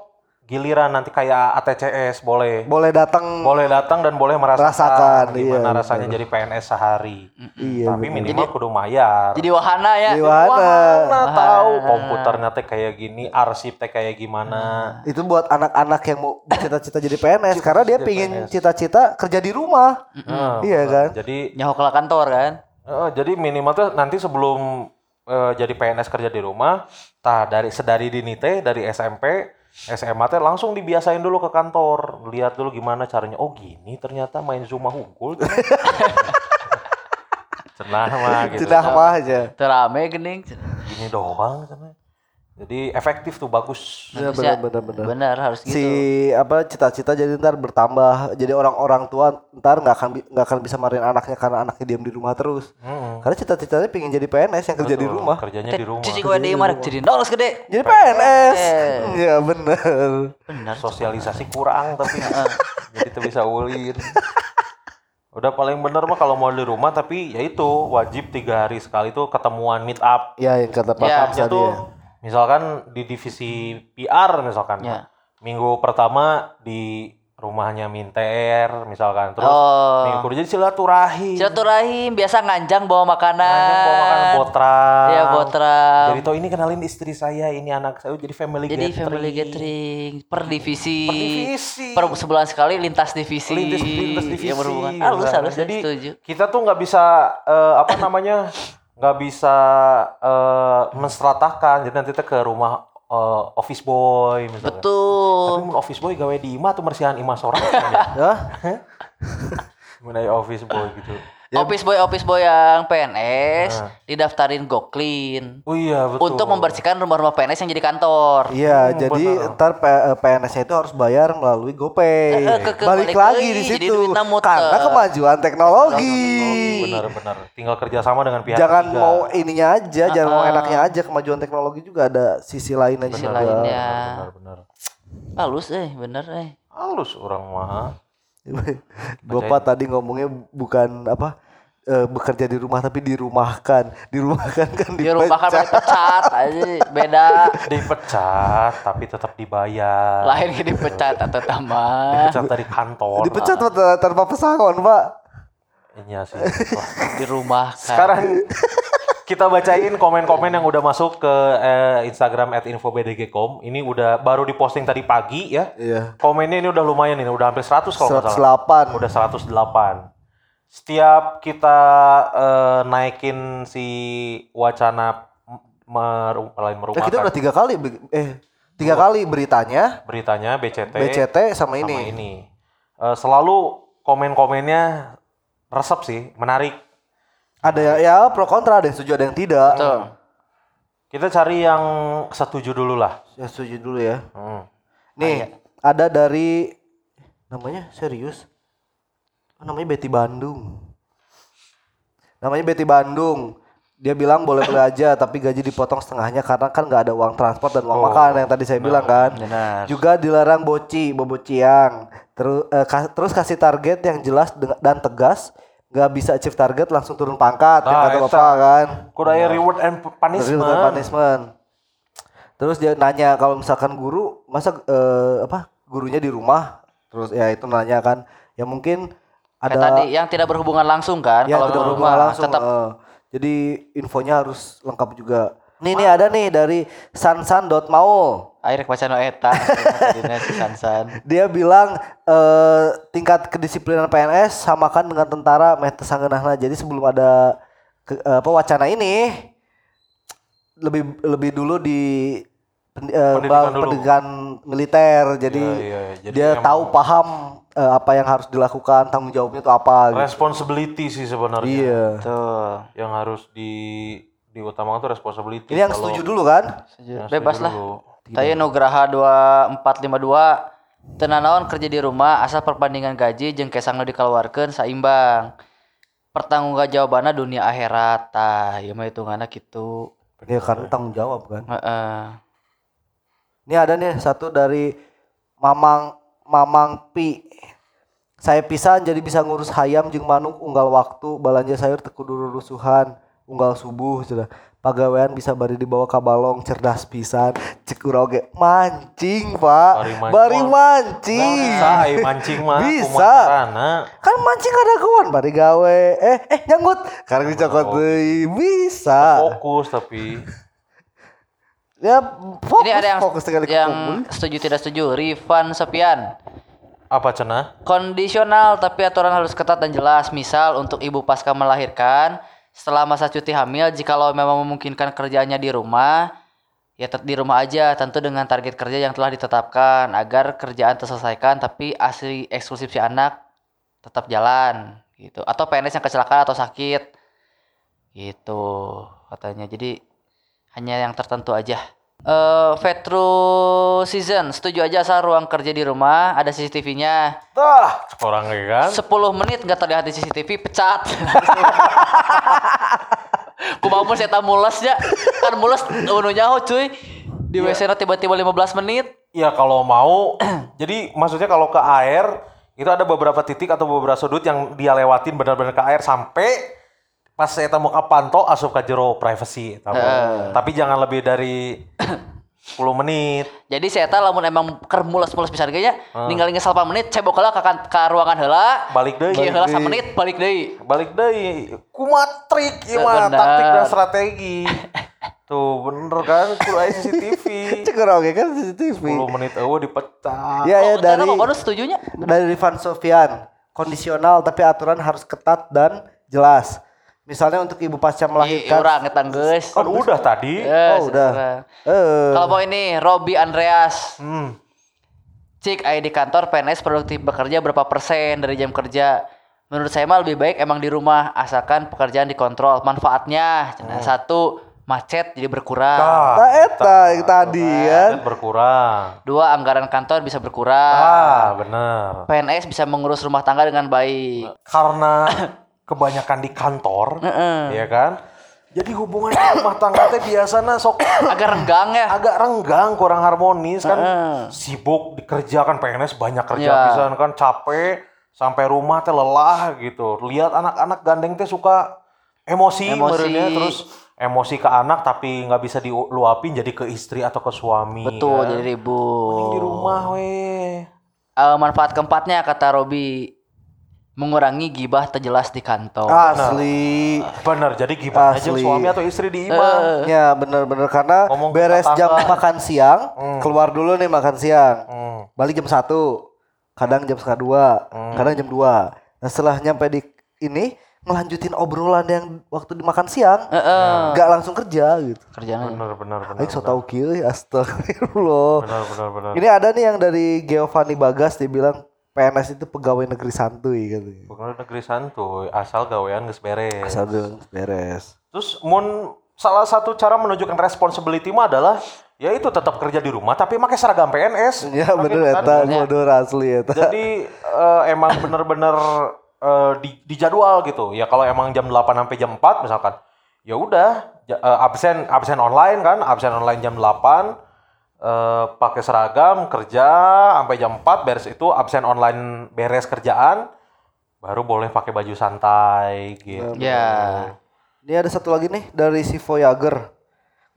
giliran nanti kayak ATCS boleh. Boleh datang Boleh datang dan boleh merasakan Merasakan, gimana iya, rasanya jadi PNS sehari. Iya, Tapi bener. minimal kudu mayar. Jadi wahana ya. Di mana? Wahana tahu komputernya teh kayak gini, arsip teh kayak gimana. Itu buat anak-anak yang mau cita-cita jadi PNS karena dia pingin cita-cita kerja di rumah. Nah, Iya bener. kan? Jadi Nyaho ke kantor kan. eh, jadi minimal tuh nanti sebelum eh, jadi PNS kerja di rumah, tah dari sedari dini teh dari SMP SMA teh langsung dibiasain dulu ke kantor, lihat dulu gimana caranya. Oh gini ternyata main Zuma hukul. <laughs> Cenah mah gitu. Cenah mah aja. Terame gening. Gini doang cenah. Jadi efektif tuh bagus. Iya, Harusnya- benar, benar, benar. Benar harus gitu. si apa cita-cita jadi ntar bertambah jadi orang-orang tua ntar nggak akan nggak akan bisa marahin anaknya karena anaknya diam di rumah terus Mm-mm. karena cita-citanya pengen jadi PNS yang kerja di Betul, rumah Kerjanya di rumah. Cici gue di mana? Jadi nol gede. jadi PNS <laughs> iya bener Benar. Sosialisasi kurang tapi <laughs> jadi tuh bisa ulin. Udah paling bener mah kalau mau di rumah tapi ya itu wajib tiga hari sekali tuh ketemuan meet up. ya yang kata Pak Ya. Tuh ya. Misalkan di divisi PR misalkan. Ya. Minggu pertama di rumahnya Minter misalkan terus Oh. minggu kedua jadi silaturahim. Silaturahim biasa nganjang bawa makanan. Nanti bawa makan botra. Iya, botra. Jadi toh ini kenalin istri saya, ini anak saya jadi family Jadi gathering. family gathering per divisi. Per divisi. Per sebulan sekali lintas divisi. lintas, lintas divisi. Yang berhubungan. Halus halus jadi setuju. kita tuh nggak bisa eh, apa namanya <laughs> nggak bisa eh, menseratakan. Jadi nanti kita ke rumah eh, office boy misalnya. Tapi Betul. mun office boy gawe di imah tuh mersihan imah sorang Hah? <laughs> menai office boy gitu Office boy office boy yang PNS didaftarin Goklin oh iya betul untuk membersihkan rumah-rumah PNS yang jadi kantor. Iya, Hmm, jadi benar. ntar P- PNS-nya itu harus bayar melalui GoPay. Eh, eh, ke- ke- balik balik lagi di situ. Karena kemajuan teknologi. benar-benar tinggal kerjasama dengan pihak Jangan ketiga. mau ininya aja, jangan mau enaknya aja. Kemajuan teknologi juga ada sisi lainnya Sisi juga. lainnya. benar-benar Halus eh, bener eh. halus orang mah <laughs> Bapak tadi ngomongnya bukan apa eh, bekerja di rumah tapi dirumahkan, dirumahkan kan Di rumah kan dipecat. dipecat aja beda. dipecat tapi tetap dibayar Lain ke dipecat <laughs> atau tambah dipecat dari kantor Dipecat Pak, tanpa pesangon, Pak. Iya sih. Wah. di rumah kan. Sekarang <laughs> kita bacain komen-komen yang udah masuk ke eh, Instagram @infobdgcom. Ini udah baru diposting tadi pagi ya. Iya. Komennya ini udah lumayan ini, udah hampir 100 kalau nggak salah. 108. Udah 108. Setiap kita eh, naikin si wacana meru- lain merumahkan kita udah tiga kali eh tiga kali beritanya beritanya BCT, BCT sama ini. sama ini. Eh, selalu komen-komennya resep sih, menarik. Ada ya, ya pro kontra, ada yang setuju, ada yang tidak. Betul. Kita cari yang setuju dulu lah. Ya setuju dulu ya. Hmm. Nih, ada dari namanya serius. Oh, namanya Betty Bandung. Namanya Betty Bandung. Dia bilang boleh-boleh aja <laughs> tapi gaji dipotong setengahnya karena kan nggak ada uang transport dan uang Oh, makan yang tadi saya bilang kan. Benar. Juga dilarang boci, bobociang. Terus eh, terus kasih target yang jelas dan tegas. Nggak bisa achieve target langsung turun pangkat Nah, kata bapak kan. Kuda aya reward and punishment. Reward and punishment. Terus dia nanya kalau misalkan guru masa eh, apa gurunya di rumah terus ya itu nanya kan ya mungkin ada tadi yang tidak berhubungan langsung kan ya kalau tidak di berhubungan rumah langsung tetap eh. jadi infonya harus lengkap juga nih nih ada nih dari sansan.maul air baca no eta tadinya si Sansan. dia bilang eh, tingkat kedisiplinan PNS samakan dengan tentara meh tesanggeunahna. jadi sebelum ada ke- eh, apa wacana ini lebih lebih dulu di pen- eh, Pendidikan bang- dulu. pendidikan militer jadi, Iya, iya. Jadi dia emang- tahu paham eh, apa yang harus dilakukan tanggung jawabnya itu apa gitu. Responsibility sih sebenarnya. iya Tuh. Yang harus di diutamakan tuh responsibility. ini yang Kalau- setuju dulu kan yang Bebas setuju lah. dulu. Taya Nugraha 2452 tenanawan kerja di rumah asal perbandingan gaji jeung kesang nu dikeluarkeun saimbang. Pertanggungjawabanna dunia akhirat. Tah, ieu mah hitunganna kitu. ya karena tanggung jawab kan Heeh. Ini ada nih satu dari Mamang Mamang Pi. Saya pisan jadi bisa ngurus hayam jeung manuk unggal waktu balanja sayur teu kudu rusuhan unggal subuh sudah. Pagawean bisa bari dibawa ka balong cerdas pisan. Cek urang oge mancing, Pak. Bari mancing. Bari mancing. Bisa mancing mah Bisa. Kan mancing ada kawan bari gawe. Eh eh nyanggut. Karena dicokot deui. Bisa. Fokus tapi <laughs> Ya fokus, Ini ada yang fokus sekali ke yang kumpul. setuju tidak setuju. Rifan Sepian. apa cenah? Kondisional tapi aturan harus ketat dan jelas. Misal untuk ibu pasca melahirkan setelah masa cuti hamil jikalau memang memungkinkan kerjaannya di rumah ya tet- di rumah aja tentu dengan target kerja yang telah ditetapkan agar kerjaan terselesaikan tapi asli eksklusif si anak tetap jalan gitu. Atau PNS yang kecelakaan atau sakit gitu katanya. Jadi hanya yang tertentu aja eh Vetro season. Setuju aja asal ruang kerja di rumah ada CCTV-nya Tah, kurang ya kan? 10 menit nggak terlihat di CCTV pecat. <laughs> Kumaha saya tak mules ya. Kan mules unu nyaho cuy. Di WC na tiba-tiba 15 menit. Ya kalau mau, jadi maksudnya kalau ke air itu ada beberapa titik atau beberapa sudut yang dia lewatin benar-benar ke air sampai pas saya mau ke panto asup ke jero privacy. eta mah. Tapi jangan lebih dari <coughs> 10 menit. jadi saya tahu lamun emang ker mules-mules bisa kayaknya ninggalin ngesal menit cebok ka, kan- ka ruangan heula Balik deui. kieu heula menit balik deui Balik deh, kumat trik ieu mah taktik dan strategi. <laughs> Tuh bener kan, kudu aya CCTV. <laughs> Cek oke kan CCTV. 10 menit eueuh dipecah. Ya ya oh, dari dari baru setujunya dari Rifan Sofian. Kondisional tapi aturan harus ketat dan jelas. Misalnya untuk ibu pasca Ih, melahirkan. urang eta geus Kan udah tadi. Eh, Oh, udah. Eh, Kalau mau ini Robi Andreas Hmm. Cik, ayo di kantor PNS produktif bekerja berapa persen dari jam kerja? Menurut saya mah lebih baik emang di rumah asalkan pekerjaan dikontrol. Manfaatnya cenah, satu macet jadi berkurang. Nah, eta yang tadi kan. Budget berkurang. Dua anggaran kantor bisa berkurang. Ah, bener. PNS bisa mengurus rumah tangga dengan baik. Karena <laughs> kebanyakan di kantor, ya kan? Jadi hubungan <coughs> rumah tangga teh biasanya sok <coughs> Agak renggang ya. agak renggang, kurang harmonis kan. Sibuk dikerjakan PNS banyak kerja Ya. pisan kan, capek sampai rumah teh lelah gitu. Lihat anak-anak gandeng teh suka emosi, Emosi. meureunnya, terus emosi ke anak tapi nggak bisa diluapin jadi ke istri atau ke suami. Betul, kan. jadi Mending ribut. di rumah weh. Eh, manfaat keempatnya kata Robi mengurangi gibah terjelas di kantor. Asli. Bener, jadi gimana aja Asli. suami atau istri di imah. Ya bener-bener karena Ngomong beres jam makan siang, keluar dulu nih makan siang. Hmm. Balik jam satu, kadang jam setengah dua, kadang jam dua. Nah setelah nyampe di ini ngelanjutin obrolan yang waktu dimakan siang, Heeh. nggak langsung kerja gitu. Kerjaan. Bener, bener, bener. Aing so tau kieu <laughs> astagfirullah. Bener, bener, bener. Ini ada nih yang dari Giovanni Bagas dia bilang PNS itu pegawai negeri santuy katanya. Pegawai negeri santuy, asal gawean geus beres. Asal dong beres. Terus mun salah satu cara menunjukkan responsibility mah adalah ya itu tetap kerja di rumah tapi pakai seragam PNS. Ya Pakai bener kan. eta modal asli eta. Jadi eh, emang bener-bener eh, di, di jadwal gitu. Ya kalau emang jam 8 sampai jam 4 misalkan, ya udah eh, absen absen online kan, absen online jam 8 eh, pakai seragam kerja sampai jam 4 beres itu absen online beres kerjaan baru boleh pakai baju santai gitu. Ya. Ini ada satu lagi nih dari si Voyager.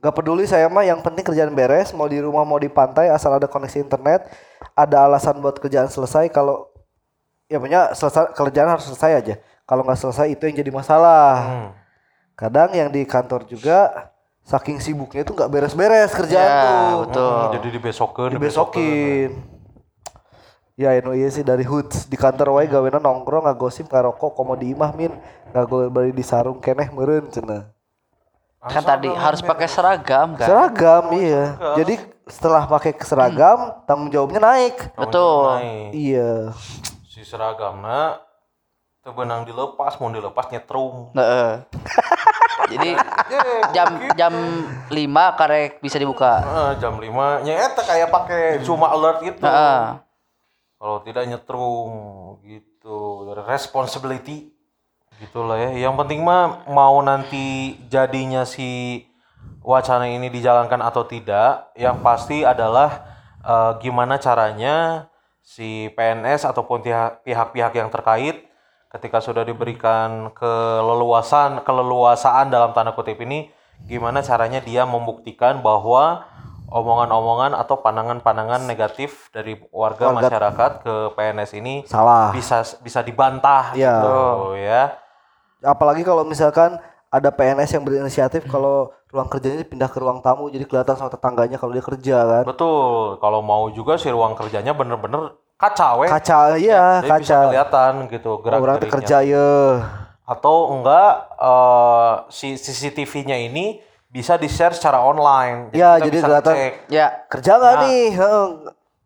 Gak peduli saya mah yang penting kerjaan beres, mau di rumah mau di pantai asal ada koneksi internet, ada alasan buat kerjaan selesai kalau ya punya selesai kerjaan harus selesai aja. Kalau nggak selesai itu yang jadi masalah. Hmm. Kadang yang di kantor juga saking sibuknya itu nggak beres-beres kerjaan Ya, tuh. betul. Hmm, jadi dibesokin, Dibesokin. Ya eno iya sih dari hoods di kantor wae gawena nongkrong ngagosip ngarokok komo di imah min ngagol bari di sarung keneh meureun cenah. Kan tadi harus pakai seragam kan. Seragam iya. Jadi setelah pakai seragam tanggung jawabnya naik. Betul. Naik. Iya. Si seragam nak benang dilepas, mau dilepas nyetrum. Heeh. <laughs> Jadi jam jam 5 karek bisa dibuka. Eh, jam 5 nyeta kayak pakai cuma alert gitu. Heeh. Kalau tidak nyetrum gitu. Responsibility gitulah ya. Yang penting mah mau nanti jadinya si wacana ini dijalankan atau tidak, yang pasti adalah eh, gimana caranya si PNS ataupun pihak- pihak-pihak yang terkait ketika sudah diberikan keleluasan keleluasaan dalam tanda kutip ini gimana caranya dia membuktikan bahwa omongan-omongan atau pandangan-pandangan negatif dari warga, masyarakat ke PNS ini Salah. bisa bisa dibantah Iya. gitu ya. Apalagi kalau misalkan ada PNS yang berinisiatif kalau ruang kerjanya pindah ke ruang tamu jadi kelihatan sama tetangganya kalau dia kerja kan. Betul. Kalau mau juga si ruang kerjanya bener-bener kacau ya. Kaca iya, Jadi bisa kaca. kelihatan gitu gerak Orang kerja ya. Atau enggak eh, si CCTV-nya ini bisa di-share secara online. Ya, kita jadi bisa kelihatan. Ya. Kerja nggak Nah. nih? Heeh.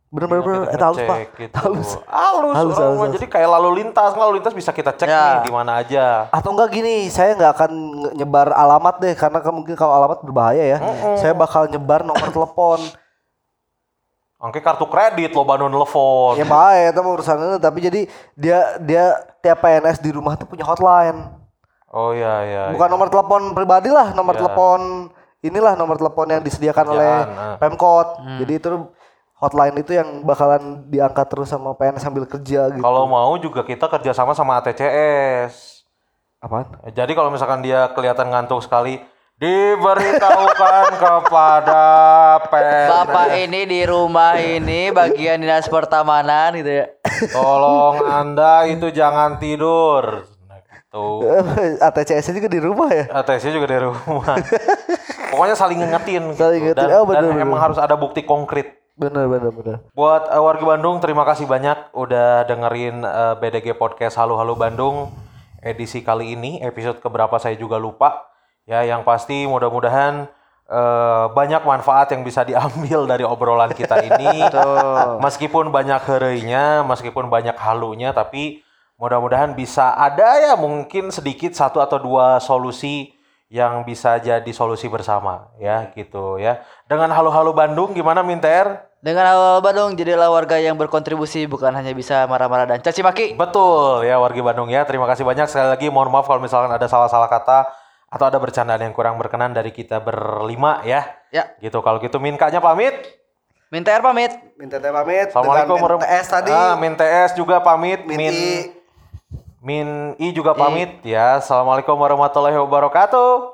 Bener-bener Kita eta halus pak. gitu. Halus. Halus, Halus, halus, halus. Jadi kayak lalu lintas, lalu lintas bisa kita cek Ya. nih di mana aja. Atau enggak gini, saya nggak akan nyebar alamat deh karena kan mungkin kalau alamat berbahaya ya. Saya bakal nyebar nomor telepon. Oke kartu kredit lo bandung telepon. ya baik, itu mah urusan itu. Tapi jadi dia dia tiap PNS di rumah tuh punya hotline. Oh iya iya. Bukan nomor telepon pribadi lah, nomor Ya. telepon inilah nomor telepon yang disediakan oleh nah. Pemkot. Jadi itu hotline itu yang bakalan diangkat terus sama PNS sambil kerja gitu. Kalau mau juga kita kerjasama sama ATCS. Apaan? Jadi kalau misalkan dia kelihatan ngantuk sekali, diberitahukan <laughs> kepada PNS. Bapak ini di rumah ini bagian dinas pertamanan gitu ya. Tolong Anda itu jangan tidur. Nah, gitu. <laughs> ATCS juga di rumah ya? ATC juga dari rumah. Pokoknya saling ngingetin gitu. Saling ngingetin. Dan, Oh, bener, dan bener. emang harus ada bukti konkret. Bener bener bener. Buat eh, warga Bandung, terima kasih banyak udah dengerin eh, BDG Podcast Halo Halo Bandung edisi kali ini, episode keberapa saya juga lupa. Ya, yang pasti mudah-mudahan eh, banyak manfaat yang bisa diambil dari obrolan kita <laughs> ini. meskipun banyak herenya, meskipun banyak halunya, tapi mudah-mudahan bisa ada ya mungkin sedikit satu atau dua solusi yang bisa jadi solusi bersama ya gitu ya. Dengan halo-halo Bandung gimana Minter? Dengan awal Bandung jadilah warga yang berkontribusi bukan hanya bisa marah-marah dan caci maki. Betul ya wargi Bandung ya. Terima kasih banyak sekali lagi. Mohon maaf kalau misalkan ada salah-salah kata atau ada bercandaan yang kurang berkenan dari kita berlima ya. Ya, Gitu. Kalau gitu Minkanya pamit. minta air pamit. Minta teh pamit. Assalamualaikum Dengan warahmatullahi TS tadi. Ah, Min TS juga pamit. Min Min I. Min I juga pamit ya. Assalamualaikum warahmatullahi wabarakatuh.